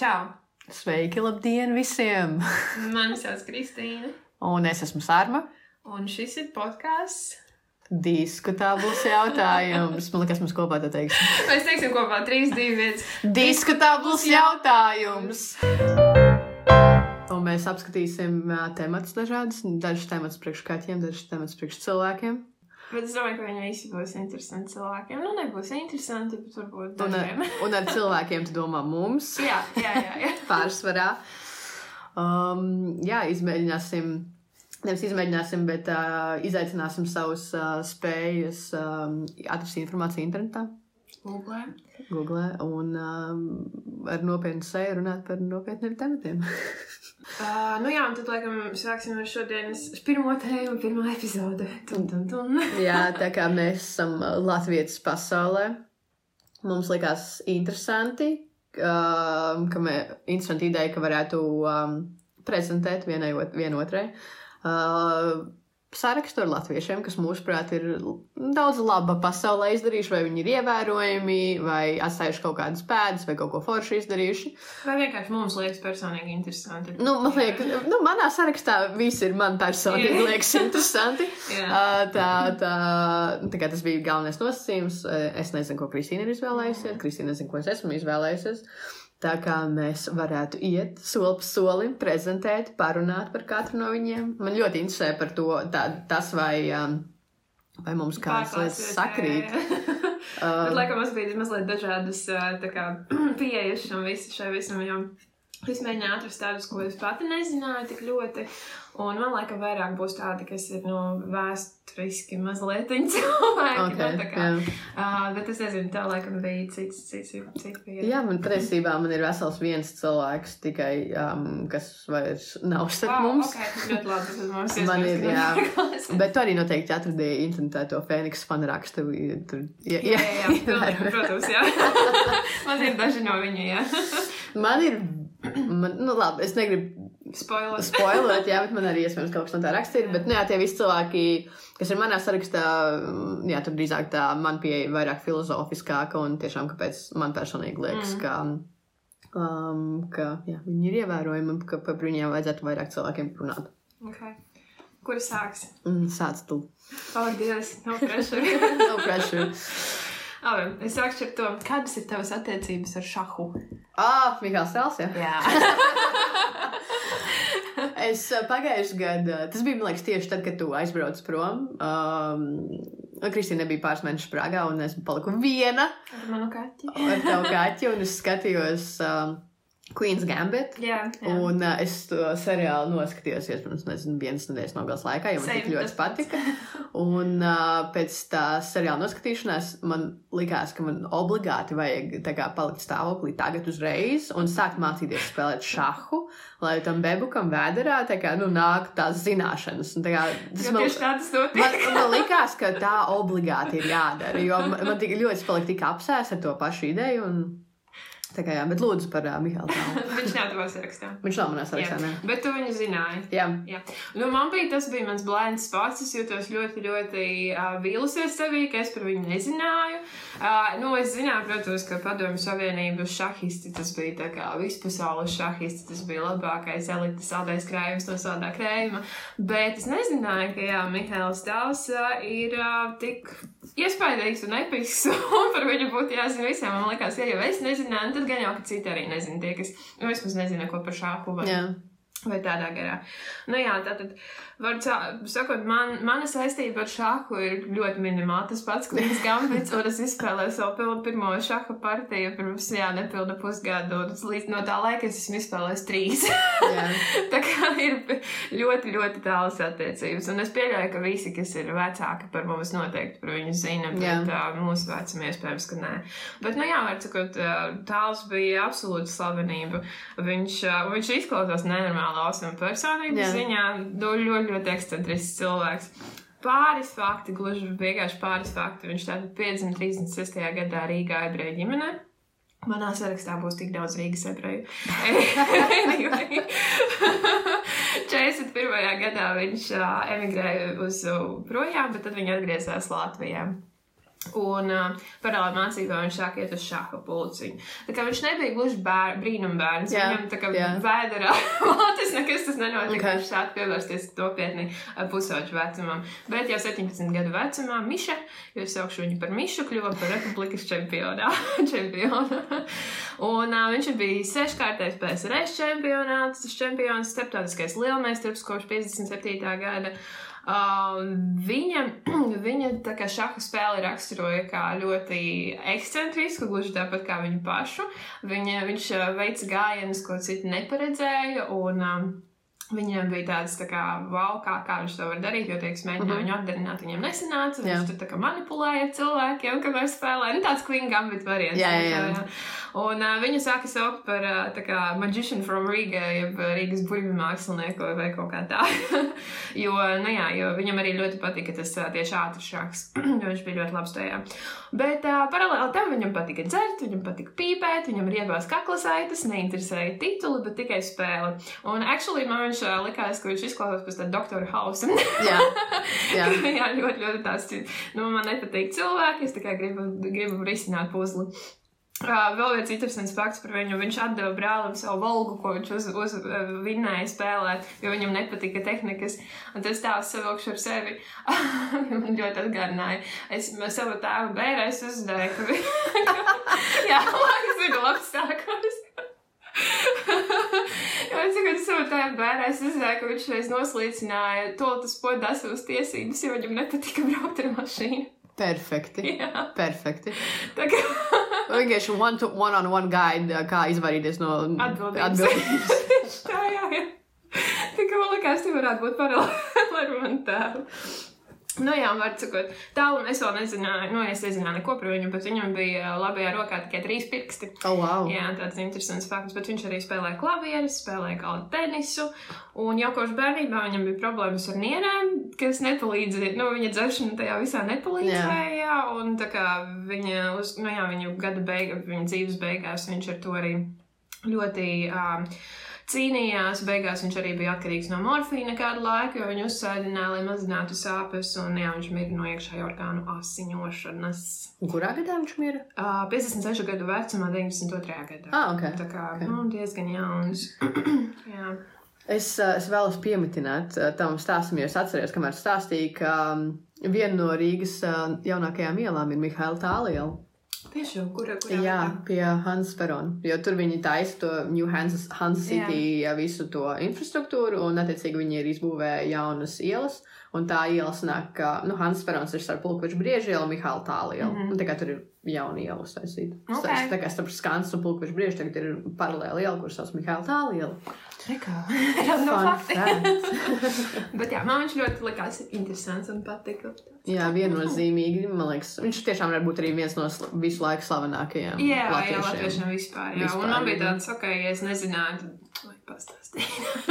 Čau! Sveiki, labdien visiem! Mani sauc Kristīna, Un es esmu Sārma. un šis ir podkāsts. Diskutabls jautājums. Man liekas, mums kopā tā teiks. Mēs teiksim kopā 3, 2, 1. Diskutabls jautājums! Un mēs apskatīsim tematus dažādus. Dažus tematus priekš kaķiem, dažus tematus priekš cilvēkiem. Bet es domāju, ka viņi visi būs interesanti cilvēkiem. Nu, nebūs interesanti, bet varbūt Un, dažiem. ar- un ar cilvēkiem tu domā mums jā, jā, jā. jā. pārsvarā. Um, jā, izmēģināsim. Nevis izmēģināsim, bet uh, izaicināsim savus uh, spējas um, atrast informāciju internetā, Google. Google, un um, ar nopietnu seju runāt par nopietniem tematiem. Uh, nu jā, un tad, laikam, sāksim ar šodienas pirmo tēmu, pirmo epizodi. Tun, tun, tun. Jā, tā kā mēs esam Latvijas pasaulē, mums likās interesanti, um, ka mē, interesanti ideja, ka varētu um, prezentēt vienai ot- vienotrai uh, sarakstu ar latviešiem, kas mūsuprāt ir daudz laba pasaulē izdarījuši, vai viņi ir ievērojami, vai atstājuši kaut kādas pēdas, vai kaut ko forši izdarījuši. Vai vienkārši mums liekas personīgi interesanti? Nu, man liekas, nu, manā sarakstā viss ir man personīgi liekas interesanti. Ā, Tā, tā, tā kā tas bija galvenais nosacījums. Es nezinu, ko Kristīna ir izvēlējusies. Kristīna nezinu, ko es esmu izvēlējusies. Tā kā mēs varētu iet soli pa solim, prezentēt, parunāt par katru no viņiem. Man ļoti interesē par to, tā, tas, vai, um, vai mums kādas lietas sakrīt. jā. Bet, laikam, mums bija mazliet dažādas tā kā, pieejas šam visam. Es mēģināju atrast tādus, ko es pati nezināju tik ļoti. Un man liekas, vairāk būs tādi, kas ir no vēsturiski mazliet cilvēki. okay, nu, tā kā, jā. uh, bet es nezinu, tā laikam bija cits, cits, cits. Jā, man patiesībā man ir vesels viens cilvēks, tikai um, kas vairs nav starp wow, mums. Okay, tas ļoti labi, tas mums Man ir, jā. jā. Bet tu arī noteikti atradīji internetā to Fēniksa fanu rakstu. Tur, jā, Jā, jā, jā, pilnīgi, protams, jā. Man ir daži no viņu, jā. Man ir, man, nu labi, es negribu Spoilers. spoilot, jā, bet man arī iespējams kaut kas no tā rakstīts. Bet, nu jā, tie visi cilvēki, kas ir manā sarakstā, jā, tur drīzāk tā man pieeja vairāk filozofiskāka un tiešām, kāpēc man personīgi liekas, Mm. ka, um, ka jā, viņi ir ievērojami un ka par viņiem vajadzētu vairāk cilvēkiem runāt. Okay. Kur sāks? Un sāc tu. Dievs, no pressure. no pressure. Labi, es sākšu ar to, kādas ir tavas attiecības ar šahu? Ah, Mikls Tels, jā. Jā. Es pagājušajā gadā, tas bija, man liekas, tieši tad, kad tu aizbrauc prom. Um, Kristīna bija pāris mēnešus Prāgā, un es paliku viena Ar manu kaķi. ar tavu kaķi, un es skatījos um, Queen's Gambit. Jā, jā. Un uh, es to seriālu noskatījos, iespējams, nezinu, vienas nedēļas nogales laikā, jo man Same, tik ļoti patika. Un uh, pēc tā seriāla noskatīšanās man likās, ka man obligāti vajag kā palikt stāvoklī tagad uzreiz un sākt mācīties spēlēt šahu, lai tam bebukam vēderā tā kā, nu, nāk tās zināšanas. Un, tā kā, tas Jo man, man, man likās, ka tā obligāti ir jādara, jo man, man tik ļoti palika tik apsēs ar to pašu ideju. Un, tā kā, jā, bet lūdzu par uh, Mihālu. Viņš nav tavā sarakstā. Viņš nav manā sarakstā, Jā. ne? Bet tu viņu zināji. Jā. Jā. Nu, man bija tas bija mans blind spots. Es jutos ļoti, ļoti uh, vīlusies sevī, ka es par viņu nezināju. Uh, nu, es zināju, protams, ka Padomju Savienības šahisti tas bija tā kā vispasaules šahisti. Tas bija labākais elites saldais krējums no sādā krējuma. Bet es nezināju, ka jā, Mihails Tavs uh, ir uh, tik iespaidīgs un episks. Un par viņu būtu jāzina visiem. Man liekas, ja jau es nezināju, tad gan jau, ka citi arī nezina. Tie, kas nu, vismaz nezina, ko par šāhu vai. Vai tādā garā. Nu jā, tātad, var sakot, man, mana saistība ar šāhu ir ļoti minimāla. Tas pats, Klīns Gambits, un es izspēlēju savu pirmo šaha partiju pirms, jā, nepilna pusgadu, un līdz no tā laika es esmu izspēlējis trīs. Tā kā ir ļoti, ļoti tālas attiecības. Un es pieļauju, ka visi, kas ir vecāki par mums, noteikti par viņu zina, bet uh, mūsu vecumiem iespējams, ka nē. Bet, nu jā, var sakot, tāls bija absolūta slavenība. Viņš, viņš izklausās nenormāli awesome personības Jā. ziņā, nu, ļoti, ļoti ekscentrisks cilvēks. Pāris fakti, gluži vienkārši pāris fakti. Viņš tātad piedzima 36. gadā Rīgā ebreju ģimenē. Manā sarakstā būs tik daudz Rīgas ebreju. Anyway. 41. gadā viņš emigrēja uz projām, bet tad viņš atgriezās Latvijā. Un uh, paralēli mācībā viņš sāk iet uz šāda pulciņu. Tā kā viņš nebija gluži bēr, brīnumbērns, Jā, viņam tā kā jā. vēderā mātes nekas tas nenotika. Ok. Okay. Viņš sāk pievērsties nopietni uh, pusauģu vecumam. Bet jau 17 gadu vecumā Miša, jo es saukšu viņu par Mišu, kļuva par republikas čempionā. čempionu. Un uh, viņš ir bijis seškārtais PSRS čempionāts, čempions, starptautiskais lielmeistars kopš 57. gada. Uh, viņa, viņa tā kā šaha spēli raksturoja kā ļoti ekscentrisku, gluži tāpat kā viņu pašu. Viņa, viņš uh, veica gājienus, ko citi neparedzēja, un um, viņam bija tāds, tā kā, wow, kā, kā viņš to var darīt, jo, teiksim, mēģināja Mhm. viņu atdarināt, viņam nesanāca, Jā. viņš tur tā kā manipulēja cilvēkiem, kamēr spēlēja, nu tāds clean gambit variants. Jā, jā, jā. Un uh, viņu sāka saukt par uh, kā magician from Riga, jeb Rīgas burvju mākslinieku vai, kaut kā tā. jo, nu jā, jo viņam arī ļoti patika tas uh, tieši ātrs šāks, jo viņš bija ļoti labs tajā. Bet uh, paralēli tam viņam patika dzert, viņam patika pīpēt, viņam riebās kaklasaitas, neinteresēja tituli, bet tikai spēle. Un actually man viņš uh, likās, ka viņš izklausās pēc tāda doktora hausa. Jā, jā. jā, ļoti, ļoti tāds. Nu, man nepatīk cilvēki, es tikai gribu, gribu risināt puzli. Uh, vēl viens interesants fakts par viņu. Viņš atdeva brālim savu volgu, ko viņš uz, uz vinnēja spēlēt, jo viņam nepatika tehnikas. Un tas tās savilkšu ar sevi. Man ļoti atgādināja. Es savu tēvu bērēs uzdēju, ka vi- Jā, tas ir labs sākums. Es tagad savu tēvu bērēs uzdēju, ka viņš reiz noslīcināja to tas podas uz tiesības, jo viņam nepatika braukt ar mašīnu. Perfekti. Jā, Perfekti. tā kā Vienkārši one to one on one guide, kā izvairīties no atbildības. atbildības. Tā, jā, jā. Tā kā man liekas, tie varētu būt paralēli ar manu tēvu. Nu jā, var sakot, tālu es vēl nezināju, nu es nezināju neko par viņu, bet viņam bija labajā rokā tikai trīs pirksti. Oh, wow. Jā, tāds interesants fakts, bet viņš arī spēlēja klavierus, spēlēja galda tenisu, un jau kopš bērnībā viņam bija problēmas ar nierēm, kas nepalīdzēja, nu, viņa dzeršana tajā visā nepalīdzēja, un tā kā viņa, uz, nu jā, viņu gada beigās, viņa dzīves beigās viņš ar to arī ļoti um, cīnījās. Beigās viņš arī bija atkarīgs no morfīna kādu laiku, jo viņu uzsēdināja, lai mazinātu sāpes, un jā, viņš mirra no iekšējā orgānu asiņošanas. Kurā gadā viņš mira? Uh, 56 gadu vecumā, 92. gadā. Ah, ok. Tā kā Ok. okay. nu, diezgan jauns. jā. Es, es vēlos pieminēt uh, tam stāstam, jo es atceros, kamēr stāstīju, ka viena no Rīgas jaunākajām ielām ir Mihaila Tāliela. Tiešām, kura, kura Jā, pie Hansa Perona. Jo tur viņi taisa to New Hansa, Hansa City jā. visu to infrastruktūru, un attiecīgi viņi ir izbūvēja jaunas ielas. Un tā iela sanāk, ka nu, Hansa Perons ir starp Pulkvežu briežu ielu un Mihāla tālu ielu. Mm -hmm. Tā kā tur ir jauna iela uztaisīta. Ok. Okay. Tā kā starp Skans un Pulkvežu briežu tagad ir paralēli iela, kuras sauc Mihāla tālu iela. Nekā. no. Bet jā, man viņš ļoti likās interesants un patika. Jā, viennozīmīgi. Man liekas, viņš tiešām var būt arī viens no visu laiku slavenākajiem. Jā, jā, latviešiem. latviešiem vispār. Jā. Vispār, un man bija tāds, ok, ja es vajag pastāstīt.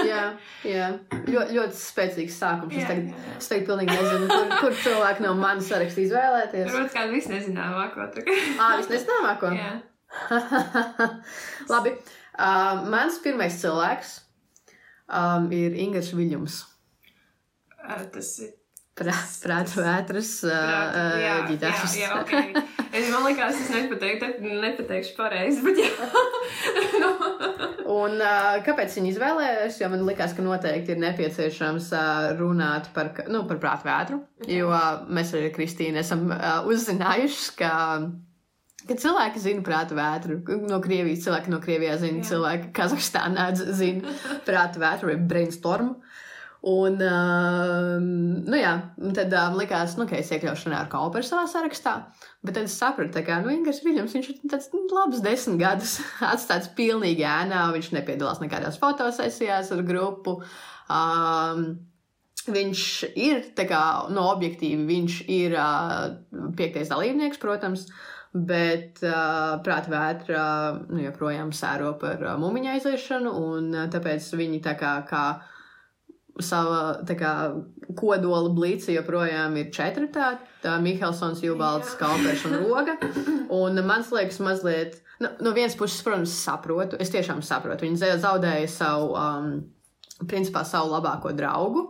jā, jā. Ļoti, ļoti spēcīgs sākums. Es Jā, tagad, jā, jā. es tagad pilnīgi nezinu, kur, kur cilvēki no manas saraksta izvēlēties. Varbūt kādu visu nezināju, ko tur. Ā, es nezināmāko. Jā. Labi. Uh, mans pirmais cilvēks um, ir Ingūns Viljams. Ā, Tas ir. Prā- Prāta vētras uh, Jā, jā, jā, ok. Es man liekas, es nepateiktu, nepateikšu pareizi, bet jā. nu, Un uh, kāpēc viņi izvēlējās? Jo man liekas, ka noteikti ir nepieciešams uh, runāt par, nu, par prātu vētru. Jo uh, mēs arī ar Kristīnu esam uh, uzzinājuši, ka, ka cilvēki zina prātu vētru. No Krievijas cilvēki no Krievijā zina, Jā. cilvēki Kazahstānā zina prātu vētru vai brainstorm. Un, uh, nu jā, tad uh, man likās, nu, ka es iekļaušu Renāru Kauperu savā sarakstā. Bet tad es sapratu, kā, nu, Ingūns Viljams, viņš ir tāds nu, labs desmit gadus atstāts pilnīgi ēnā, viņš nepiedalās nekādās fotosesijās ar grupu. Um, viņš ir, tā kā, no objektīvi, viņš ir uh, piektais dalībnieks, protams, bet uh, prāta vētra nu, joprojām sēro par uh, mumiņa aiziešanu, un uh, tāpēc viņi tā kā, kā sava kā, kodola blīca joprojām ir četri tādi - Mihelsons, Jubalds, Jā. Kalpers un Roga. Un man liekas, mazliet, nu, no vienas puses, protams, saprotu, es tiešām saprotu. Viņi za- zaudēja savu, um, principā, savu labāko draugu.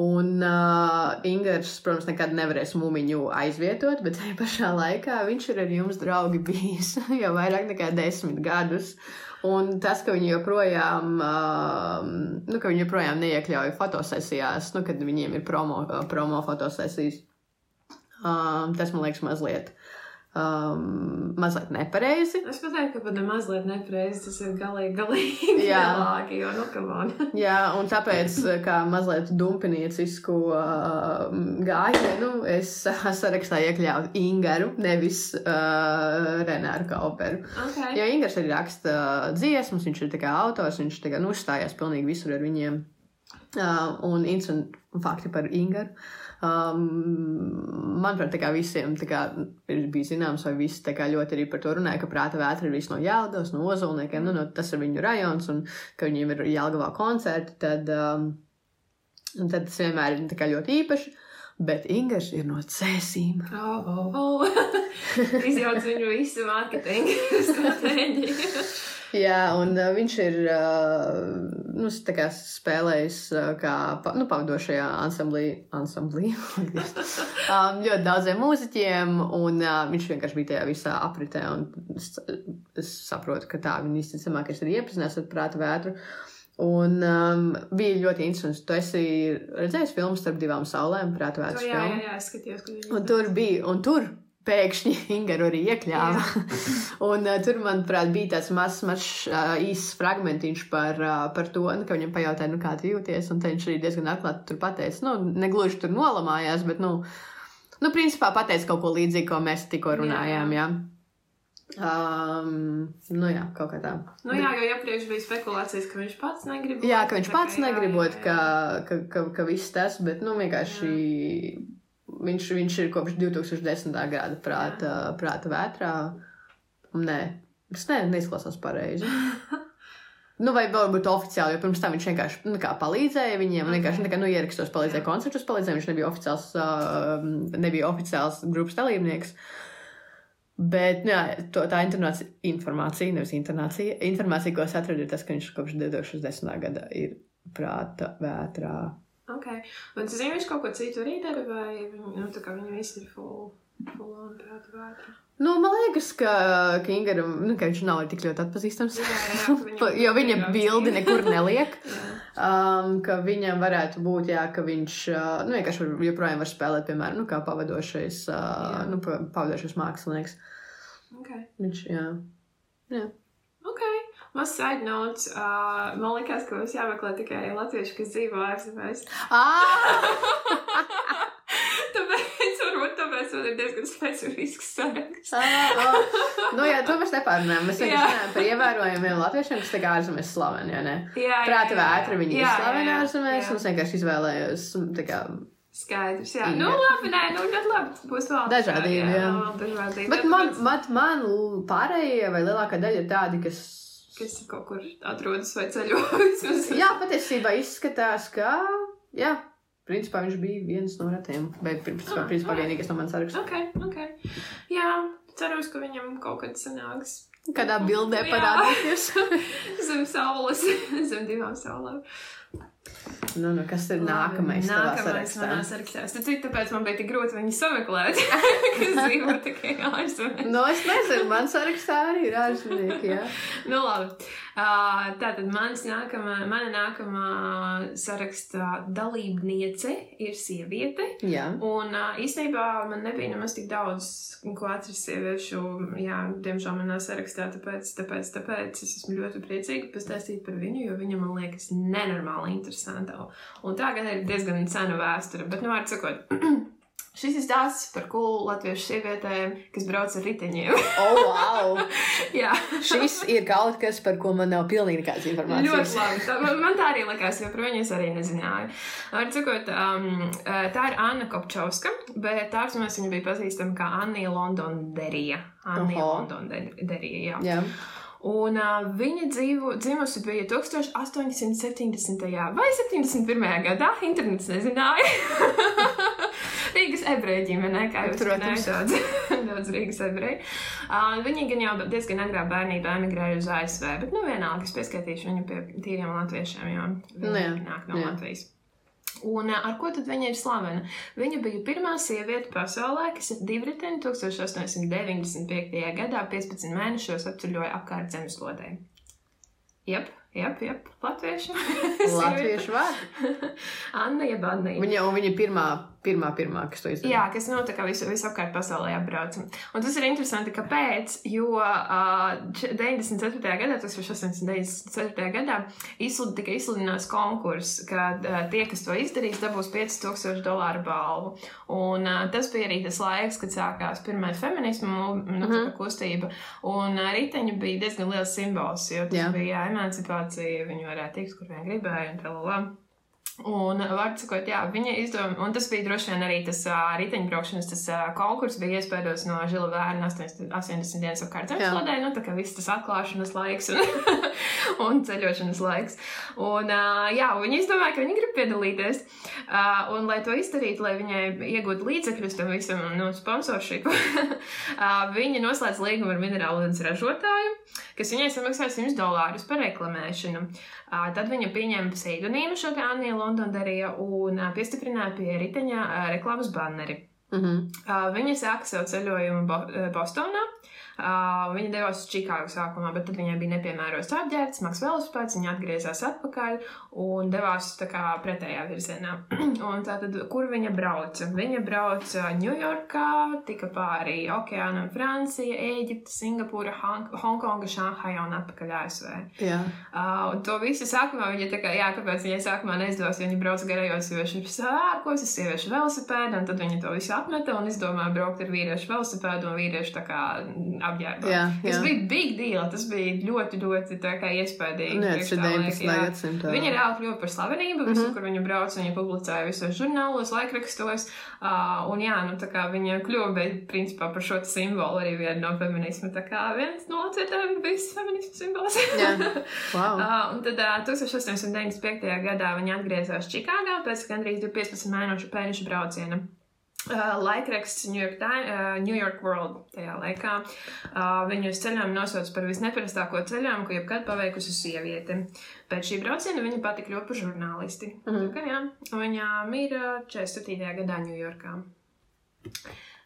Un uh, Ingūns, protams, nekad nevarēs mūmiņu aizvietot, bet tajā pašā laikā viņš ir ar jums draugi bijis jau vairāk nekā desmit gadus. Un tas, ka viņi joprojām, uh, nu, ka viņi joprojām neiekļauj fotosesijās, nu, kad viņiem ir promo, promo fotosesijas, uh, tas man liekas mazliet um, mazliet nepareizi. Es pateiktu, ka pat mazliet nepareizi tas ir galīgi, galīgi Jā. vēlāki, jo, nu, kam on. Jā, un tāpēc, kā mazliet dumpiniecisku uh, gājienu, es uh, sarakstā iekļāvu Ingaru, nevis uh, Renāru Kauperu. Okay. Jo Ingars arī raksta dziesmas, viņš ir tā kā autors, viņš tā kā nu, uzstājās pilnīgi visur ar viņiem. Uh, un interesanti fakti par Ingaru. Um, manuprāt, tā visiem tā kā, bija zināms, vai visi ļoti arī par to runāja, ka prāta vētra ir viss no Jālgavas, no Ozolniekiem, nu, no, tas ir viņu rajons, un ka viņiem ir Jālgavā koncerti, tad, um, tad tas vienmēr ir ļoti īpaši. Bet Ingūns ir no cēsīm. Oh, oh, oh. Izjauc viņu visu mārketinga stratēģiju. Jā, un uh, viņš ir uh, nu, kā spēlējis uh, kā pa, nu, pavadošajā ansamblī, ansamblī um, ļoti daudziem mūziķiem, un uh, viņš vienkārši bija tajā visā apritē. un Es, es saprotu, ka tā viņa visticamākais ir iepazinās ar prāta vētru. Un um, bija ļoti interesanti. Tu esi redzējis filmu starp divām saulēm, prāta To, vētras jā, jā, jā, skatījos, ka Un tur bija, un tur pēkšņi Ingaru arī iekļāva. un uh, tur, manuprāt, bija tāds mazs, mazs uh, īsts fragmentiņš par, uh, par to, nu, ka viņam pajautāja, nu, kā tu jūties. Un viņš arī diezgan atklāti tur pateica, nu, negluži tur nolamājās, bet, nu, nu principā pateica kaut ko līdzīgu, ko mēs tikko runājām. Jā. Um, nu, jā, kaut kā tā. Nu jā, jo iepriekš bija spekulācijas, ka viņš pats negrib. Jā, ka viņš pats jā, negribot, jā, ka, jā. ka, ka, ka viss tas, bet, nu, vienkārši viņš, viņš ir kopš 2010. gada prāta, prāta vētrā. Nē, tas ne, neizklausās pareizi. Nu, vai varbūt oficiāli, jo pirms tam viņš vienkārši nu, kā, palīdzēja viņiem. Okay. Vienkārši tā kā, nu, ierakstos, palīdzēja koncertus, palīdzēja. Viņš nebija oficiāls, uh, nebija oficiāls grupas dalībnieks. Bet nu, jā, to, tā informācija, nevis informācija, informācija, ko es atradu, ir tas, ka viņš kopš 2010. gada ir prāta vētrā. Ok. Un zini, viņš kaut ko citu arī dara, vai nu, viņi visi ir full, full on prāta vētra? Nu, man liekas, ka, ka Ingaram, nu, ka viņš nav tik ļoti atpazīstams. Jā, jā, ka viņam jo viņa bildi nekur neliek. Um, ka viņam varētu būt, jā, ka viņš uh, nu, vienkārši var, joprojām var spēlēt, piemēram, nu, kā pavadošais, uh, nu, pa- pavadošais mākslinieks. Ok. Viņš, jā. jā. Mazs side notes. Uh, man liekas, ka mums jāmeklē tikai latvieši, kas dzīvo ārzemēs. Tāpēc, varbūt tāpēc man ir diezgan specifisks saraksts. Nu, jā, to mēs nepārunājam. Mēs Jā. vienkārši runājam par ievērojumiem latviešiem, kas kā ārzemēs slaveni, jā, ne? Jā, jā, Prāta jā, vētra viņi ir jā, slaveni jā, jā, ārzemēs, jā. un es vienkārši izvēlējos, tā kā, Skaidrs, jā. Inga. Nu, labi, nē, nu, ļoti labi. Būs vēl. Dažādība, jā. vēl Dažādība. Bet man, man, man pārējie vai lielākā daļa ir tādi, kas. Kas kaut kur atrodas vai ceļojas. Jā, patiesībā izskatās, ka. Jā, principā viņš bija viens no retiem. Vai principā, Ah, principā ah. vienīgais no manas saraksta. Ok, ok. Jā, cerams, ka viņam kaut kad sanāks. Kādā bildē parādīties. Zem saules, zem divām saulēm. Nu, nu, kas ir nākamais? tavā Nākamais sarakstā? manā sarakstā. Tad cik tāpēc man bija tik grūti viņu sameklēt, kas dzīvo tikai ārzemēs. Nu, es nezinu, man sarakstā arī ir ārzemnieki. jā. Nu, labi. Tātad mans nākamā, mana nākamā sarakstā dalībniece ir sieviete. Jā. Un īstenībā man nebija nemaz tik daudz, ko atrast sieviešu, jā, diemžēl manā sarakstā, tāpēc, tāpēc, tāpēc es esmu ļoti priecīga pastāstīt par viņu, jo viņa man liekas nenormāli interesanta. Un tā gan ir diezgan sena vēsture, bet, nu, var sakot, šis ir stāsts par kulu latviešu sievietēm, kas brauc ar riteņiem. Oh, wow! jā. Šis ir kaut kas, par ko man nav pilnīgi nekādas Ļoti informācijas. labi. Tā, man, man tā arī likās, jo par viņu es arī nezināju. Var sakot, um, tā ir Anna Kopčovska, bet ārzemēs viņa bija pazīstama kā Anna Londonderija. Oho. Londonderija, jā. Jā. Un uh, viņa dzīvo, dzimusi bija 1870. vai 71. gadā. Internets nezināja. Rīgas ebreju ģimenē, kā jūs Protams. daudz, daudz Rīgas ebreju. Uh, viņi gan jau diezgan agrā bērnībā emigrēja uz ASV, bet nu vienalga es pieskaitīšu viņu pie tīriem latviešiem, jo Nu viņi nāk no jā. Latvijas. Un ar ko tad viņa ir slavena? Viņa bija pirmā sieviete pasaulē, kas ar divriteni 1895. gadā 15 mēnešos apceļoja apkārt zemeslodē. Jep, jep, jep, latviešu. Latviešu vārdu. Anna jeb Anna. Viņa, viņa pirmā, pirmā, pirmā, kas to izdarīja. Jā, kas notika visu, visapkārt pasaulē apbrauca. Un tas ir interesanti, kāpēc, jo uh, 94. gadā, 1894. gadā izslud, tika izsludināts konkurss, kad uh, tie, kas to izdarīs, dabūs 5000 dolāru balvu. Un uh, tas bija arī tas laiks, kad sākās pirmā feminisma nu, mm -hmm. kustība. Un uh, riteņi bija diezgan liels simbols, jo tas Jā. bija emancipācija, viņi varētu tikt, kur vien gribēja un tā lala. Un, vārdu sakot, jā, viņa izdomāja, un tas bija droši vien arī tas uh, riteņbraukšanas tas, uh, konkurss, bija iespējams no Žila Vērna 80, 80 dienas apkārt zemeslodē, nu tā kā viss tas atklāšanas laiks un, un ceļošanas laiks. Un, uh, jā, viņa izdomāja, ka viņa grib piedalīties. Uh, un, lai to izdarītu, lai viņai iegūtu līdzekļus tam visam no sponsorship, uh, viņa noslēdz līgumu ar minerālu ūdens ražotāju, kas viņai samaksāja 100 dolārus par reklamēšanu. Uh, tad viņa pieņēma pseidonīmu šo te Anniju Londonderija un piestiprināja pie riteņa reklāmas banneri. Mm -hmm. Viņa sāka savu ceļojumu Bo Bostonā. Uh, viņa devās uz Čikāgu sākumā, bet tad viņai bija nepiemērots apģērbs, smags velospēds. Viņa atgriezās atpakaļ un devās tā kā pretējā virzienā. un tātad, kur viņa brauca? Viņa brauca Ņujorkā, tika pāri okeānam Francija, Ēģipte, Singapūra, Hong- Hongkonga, Šanhaja un atpakaļ ASV. Jā, Uh, un to visu sākumā viņa tā kā, jā, kāpēc viņai sākumā neizdevās, jo viņa brauca garajos sieviešu sārkos, ar sieviešu velosipēdu, un tad viņa to visu atmeta un izdomāja braukt ar vīriešu velosipēdu un vīriešu tā kā apģērbu. jā, Tas jā. bija big deal, tas bija ļoti, ļoti iespaidīgi. Priekš tas ir tā laika, 19. jā. gadsimta. Viņa reāli kļuva par slavenību, visur, Mhm. kur viņa brauca. Viņa publicēja visos žurnālos, laikrakstos. Uh, un jā, nu, tā kā viņa kļuva bet, principā, par šo simbolu arī viena no feminisma. Tā kā viens no ir bijis feminisma simbols. Jā, wow. Uh, un tad uh, 1895. gadā viņa atgriezās Čikāgā pēc gandrīz 15 mēnešu pēļņu brauciena. Uh, laikraksts New York, Time, uh, New York World tajā laikā uh, viņu uz ceļām nosauca par visneparastāko ceļām, ko jebkad paveikusi sieviete. Pēc šī brauciena viņa pati kļuva par žurnālisti. Mhm. Tā kā, jā, viņa mīra 47. gadā Ņujorkā.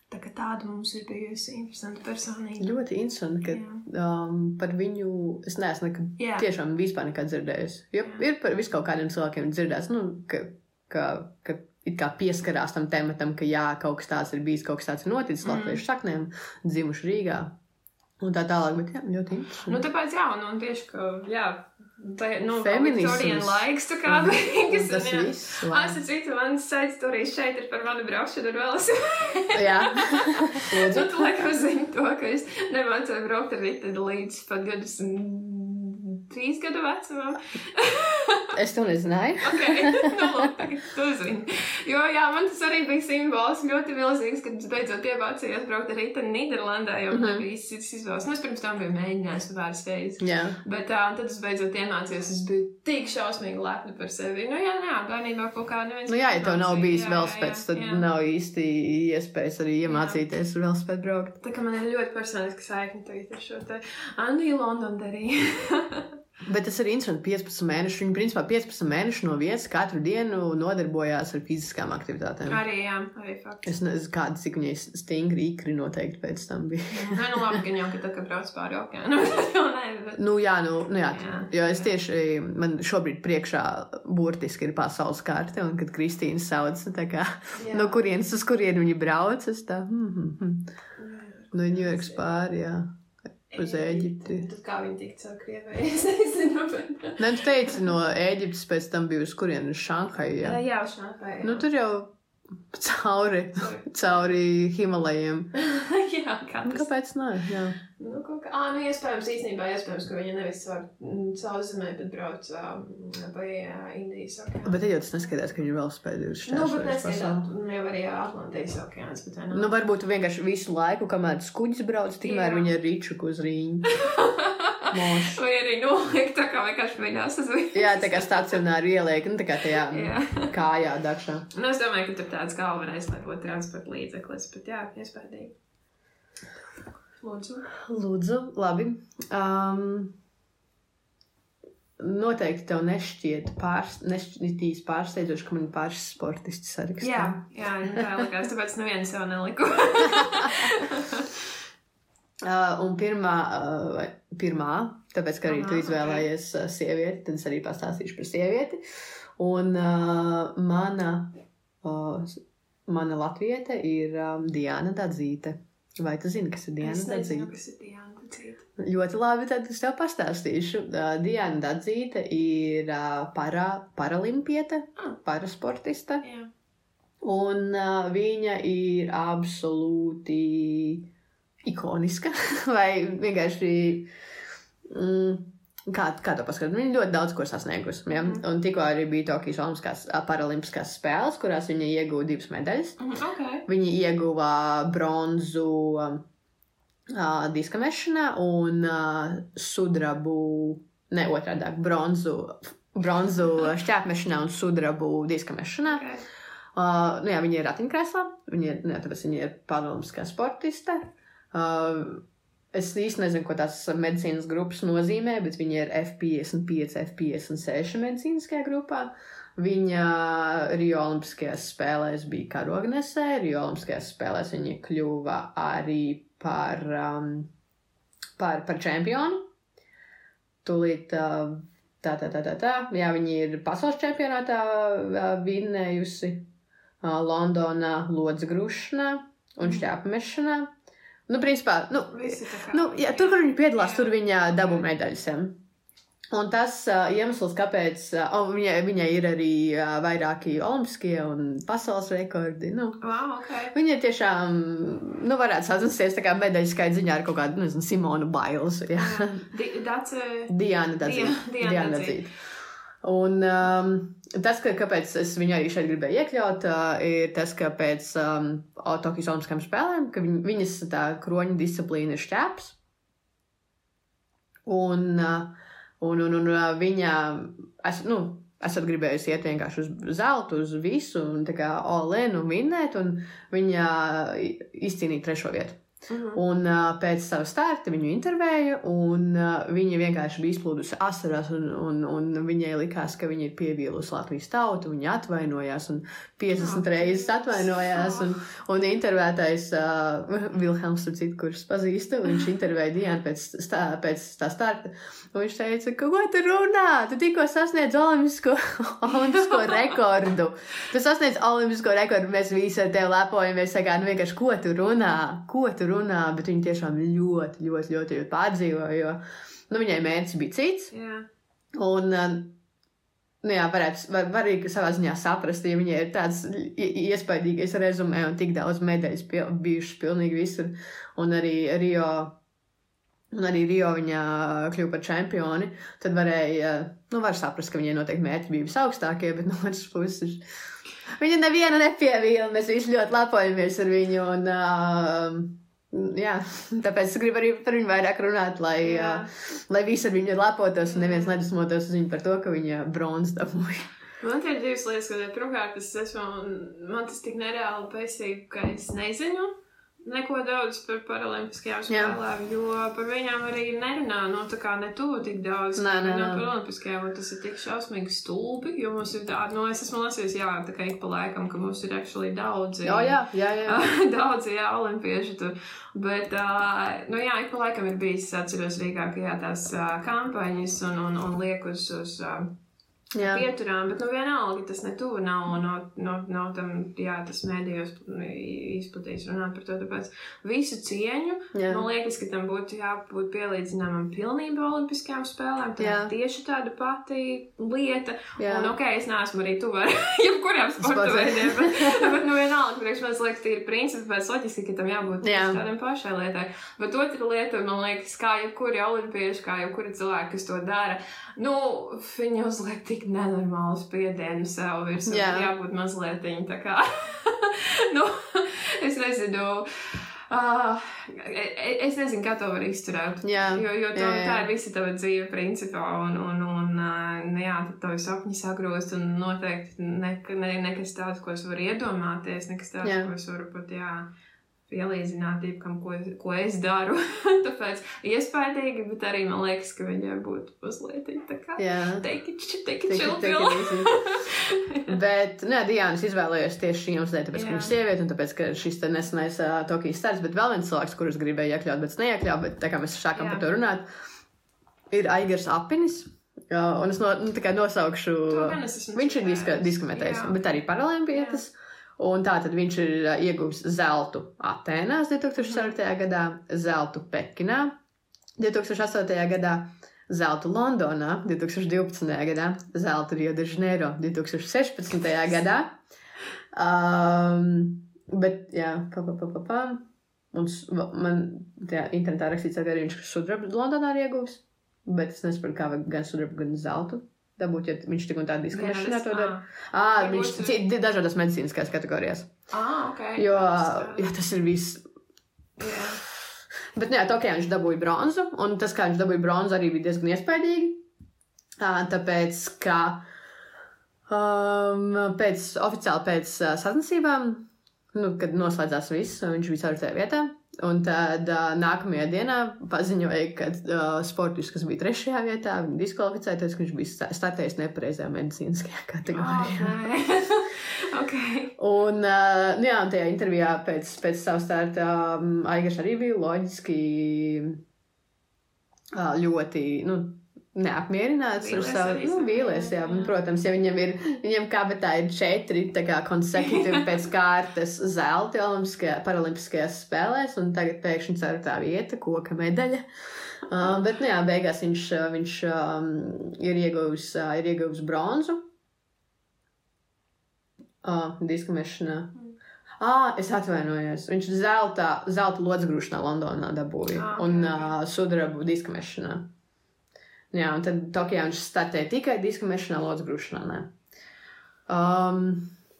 Tā kā tāda mums ir bijusi interesanta personība. Ļoti interesanti, ka Jā. um, par viņu es neesmu nekad, Jā. tiešām vispār nekad dzirdējis. Jo Jā. ir par visu kaut kādiem cilvēkiem dzirdēts, nu, ka, ka, ka pieskarās tam tematam, ka jā, kaut kas tāds ir bijis, kaut kas tāds ir noticis Mm. latviešu saknēm, dzimuši Rīgā. Un tā tālāk, bet jā, ļoti interesanti. Nu, tāpēc, jā, un, un tieši, ka, jā, tā, nu. Viktorija laiks, tā kā, beigas, tas jā. viss. Wow. es citu, man sēdz turīs šeit ir par manu braukšanu ar velosipēdu. Jā, Nu, tu laikam zini to, ka es nemācēju braukt ar riteni līdz pat 23 gadu vecumam. Es to nezināju. Ok, nu, labi, tu. Jo, jā, man tas arī bija simbols ļoti milzīgs, kad es beidzot iemācījos braukt ar riteni Nīderlandē, jo man Mhm. īsti cits izvēles. Nu, es pirms tam biju mēģinājis pāris reizes. Jā, Bet tā, tad es beidzot iemācījos, es biju tik šausmīgi lepna par sevi. Nu, jā, jā, bērnībā kaut kā neviens. nu jā, ja tev nav bijis jā, vēl jā, spēc, tad jā. nav īsti iespējas arī iemācīties vēl spēt braukt. Tā kā man ir ļoti personiska saikne tagad ar šo te Aniju Londonu darīju. Bet tas ir interesanti. 15 mēneši. Viņa principā 15 mēnešus no vietas katru dienu nodarbojās ar fiziskām aktivitātēm. arī, jā, arī fakts. Es nezinu, kāda cik viņai stingri ikri noteikti pēc tam bija. Nē, nu labi, gan jau, ka tā kā brauc pāri nē, bet. Nu, jā, nu, nu jā, Jā. jo es tieši, man šobrīd priekšā burtiski ir pasaules karte, un kad Kristīna sauc, nu, tā kā, Jā. no kurienes uz kurieni viņa brauc, es tā, hmm, hmm, hmm. no Ņujorkas pāri, jā, uz Ēģipti. Tad kā viņi tika caur Krieviju? Es nezinu, bet. Nē, tu teici, no Ēģiptes pēc tam bija uz kurieni, uz Šanhaju, jā. Jā, jā, šanhai. Nu, tur jau cauri, cauri Himalajiem. jā, kā Nu, tas. kāpēc nē? Jā. Nu, kaut kā, ā, nu, iespējams, īstenībā, iespējams, ka viņa nevis caur mm, sauszemē, bet brauc um, pa ā, Indijas okeānu. Bet tad jau tas neskaidrs, ka viņi vēl spēja ir Nu, bet nu, jau arī Atlantijas okeāns, bet vai Nu, varbūt vienkārši visu laiku, kamēr tas kuģis brauc, tikmēr Jā. viņa ir rīčuku uz rīņu. Moš. Vai arī nolikt tā kā vienkārši mēģinās uz viņu. Jā, tā kā stacionāri ieliek, nu, tā kā tajā Jā. kājā dakšā. Nu, es domāju, ka tur tāds galvenais, lai būtu transporta līdzeklis, bet jā, iespējams. Lūdzu. Lūdzu, labi. Um, noteikti tev nešķiet pārs, nešķitīs pārsteidzoši, ka man ir pāris sportisti sarakstā. Jā, jā nu tā likās, tāpēc nevienu sev neliku. Uh, un pirmā, uh, pirmā, tāpēc, ka arī Aha, tu izvēlējies uh, sievieti, tad es arī pastāstīšu par sievieti. Un uh, mana, uh, mana latviete ir um, Diana Dadzīte. Vai tu zini, kas ir Diana es nezinu, Dadzīte? kas ir Diana Dadzīte. Ļoti labi, tad es tev pastāstīšu. Uh, Diana Dadzīte ir uh, para, paralimpiete, Ah. parasportiste. Jā. Un uh, viņa ir absolūti ikoniska. Vai vienkārši. Mm, kā, kā to paskatīt? Viņa ļoti daudz ko sasniegusi. Ja? Mhm. Un tikko arī bija Tokijas Olimpiskās Paralimpiskās spēles, kurās viņa ieguva divas medaļas. Mhm, Ok. Viņa ieguva bronzu um, ā, diska mešanā un uh, sudrabu, ne otrādi, bronzu, bronzu šķēpmešanā un sudrabu diska mešanā. okay. Uh, nu jā, viņa ir ratiņkrēslā, viņa ir, jā, tāpēc viņa ir padomska sportiste. Uh, es īsti nezinu, ko tās medicīnas grupas nozīmē, bet viņa ir F55, F56 medicīniskajā grupā. Viņa Rio Olimpiskajās spēlēs bija karognesē, Rio Olimpiskajās spēlēs viņa kļuva arī par, um, par, par čempionu. Tūlīt tā, tā, tā, tā, tā. Jā, viņa ir pasaules čempionātā vinnējusi Londonā, Lodz grušanā un šķēpamešanā. Nu, principā, nu, nu, jā, tur, kur viņa piedalās, tur viņa dabū medaļas. ja. Un tas uh, iemesls, kāpēc uh, viņai, viņai ir arī uh, vairāki olimpiskie un pasaules rekordi. Nu, Wow, ok. viņa tiešām, nu, varētu sacensties tā kā medaļu skaita ziņā ar kaut kādu, nezinu, Simonu Bailes. Jā. Di- That's a... Diana Dadzīte. Diana-. Dadzīte. Un um, tas, ka, kāpēc es viņu arī šeit gribēju iekļaut, uh, ir tas, ka pēc um, Tokijas Olimpiskajām spēlēm, ka viņ, viņas tā kroņa disciplīna ir šķēps. Un, uh, un, un, un uh, viņa, es, nu, esat gribējusi iet vienkārši uz zeltu, uz visu, un tā kā Olēnu vinnēt, un viņa i- izcīnīja trešo vietu. Mhm. Un uh, pēc sava starta viņu intervēja, un uh, viņa vienkārši bija izplūdusi asarās, un, un, un viņai likās, ka viņa ir pievīlusi Latvijas tautu. Viņa atvainojās, un 50 Oh, reizes atvainojās. Un, un intervētājs uh, Vilhelms, citu, kurš pazīstu, viņš intervēja Dienu pēc, stā, pēc tā starta. Viņš teica, ka ko tu runā? Tu tikko sasniedz olimpisko, olimpisko rekordu. Tu sasniedz olimpisko rekordu, mēs visi ar tevi lepojamies. Tā kā, nu, vienkārši, ko tu runā? Ko tu runā? Bet viņi tiešām ļoti, ļoti, ļoti, ļoti pārdzīvoja. Jo nu, viņai mērķis bija cits. Jā. Un, uh, nu, jā, varētu, var, var arī savā ziņā saprast, ja viņai ir tāds iespaidīgais rezumē un tik daudz medaļas bijušas pilnīgi visur. Un arī Rio. Un arī Rio viņa kļuva par čempioni. Tad varēja, nu, var saprast, ka viņai noteikti mērķi bija visaugstākie, bet no otras puses viņa nevienu nepievīla. Mēs visi ļoti lepojamies ar viņu. Un, uh, jā, tāpēc es gribu arī par viņu vairāk runāt, lai, Jā. uh, lai visi ar viņu lepotos un neviens nedusmotos uz viņu par to, ka viņa bronzas dabūja. Man ir divas lietas, ko pirmkārt, es esmu, man tas tik nereāli pēcīgi, ka es nezinu neko daudz par paralimpiskajām Jā. spēlēm, jo par viņām arī nerunā, nu tā kā ne tu tik daudz, Nē, nē, nē. par olimpiskajām, un tas ir tik šausmīgi stulbi, jo mums ir tāda, nu es esmu lasījis, jā, tā kā ik pa laikam, ka mums ir actually daudzi. Jā, jā, jā. jā. Daudz, jā, olimpieši tur. Bet, uh, nu jā, ik pa laikam ir bijis, atceros Rīgā, ka jā, tās uh, kampaņas un, un, un liek uz, uz uh, jā. pieturām, bet nu vienalga tas ne tuvu nav, nav, nav, nav tam, jā, tas mēdījos izplatījis runāt par to, tāpēc visu cieņu. jā. Man liekas, ka tam būtu jābūt pielīdzināmam pilnībā olimpiskajām spēlēm. Tā Jā. ir tieši tāda pati lieta. jā. Un, ok, es neesmu arī tuvu ar jebkuriem sporta veidiem, bet, bet nu vienalga, priekš man liekas, tie ir principi, pēc loģiski, ka tam jābūt Jā. tādam pašai lietai. Bet otra lieta, man liekas, kā jebkuri olimpieši, kā jebkuri cilvēki, kas to dara, nu, viņi uzliek tik nenormālu spiedienu sev virsū. Jā. Jā. Jābūt mazliet tā kā, nu, es nezinu. Uh, es nezinu, kā to var izturēt. Jā. Jo, jo to, Jā, jā. tā ir visa tava dzīve, principā. Un, un, un uh, nu jā, tad tavi sapņi sagrozt. Un noteikti ne, ne, nekas tāds, ko es varu iedomāties, nekas tāds, Jā. ko es varu pat, jā, pielīdzināt jebkam, ko, ko es daru. Tāpēc iespaidīgi, bet arī man liekas, ka viņai būtu mazliet tā kā Jā. pill. easy. Bet, nē, Diānis izvēlējās tieši šī iemeslā, tāpēc, ka Jā. viņš ir sieviete un tāpēc, ka šis te nesenais uh, Tokijas stāsts, bet vēl viens cilvēks, kurus gribēja iekļaut, bet es neiekļauju, bet tā kā mēs sākam Jā. par to runāt, ir Aigars Apinis. Uh, un es no, nu, tā kā nosaukšu, viņš ir diska, Jā. bet arī paralimpietis. Un tā tad viņš ir uh, ieguvis zeltu Atēnās 2004. Mhm. gadā, zeltu Pekinā 2008. gadā, zeltu Londonā 2012. gadā, zeltu Rio de Janeiro 2016. gadā. Um, bet, jā, pa, pa, pa, pa, pa. Un man tajā internetā rakstīts, ka arī viņš sudrabu Londonā ir ieguvis. Bet es nesaprotu, kā gan sudrabu, gan zeltu dabūt, ja viņš tik un tā diskriminēšanā to dara. Ā, viņš citi dažādās medicīniskās kategorijās. Ah, ok. Jo, Tas, jā, tas ir viss. jā. Bet, nu jā, Tokijā viņš dabūja bronzu, un tas, kā viņš dabūja bronzu, arī bija diezgan iespaidīgi. Ā, Tāpēc, ka um, pēc, oficiāli pēc uh, sacensībām, nu, kad noslēdzās viss, viņš bija ceturtajā vietā. Un tad uh, nākamajā dienā paziņoja, ka uh, sportists, kas bija trešajā vietā, viņa diskvalificēja, tāpēc, ka viņš bija sta- startējis nepareizajā medicīniskajā kategorijā. Ok. ok. Un, uh, nu jā, un tajā intervijā pēc, pēc savu starta um, Aigars arī bija loģiski uh, ļoti nu, neapmierināts ar Vīlies savu arī nu, vīlies. Jā, jā. protams, ja viņam ir, viņam kabatā ir četri consecutive pēc kārtas zelti olimpiskajā, paralimpiskajās spēlēs, un tagad pēkšņi ceturtā vieta, koka medaļa. Uh, bet, nu jā, beigās viņš, viņš um, ir ieguvis, uh, ir ieguvis bronzu. Uh, diskmešanā. Ah, es atvainojos. Viņš zelta, zelta lodzgrūšanā Londonā dabūja Ah, un uh, sudrabu diskmešanā. Jā, un tad Tokijā viņš startēja tikai diskmešanā, lodzgrūšanā. Nē. Um,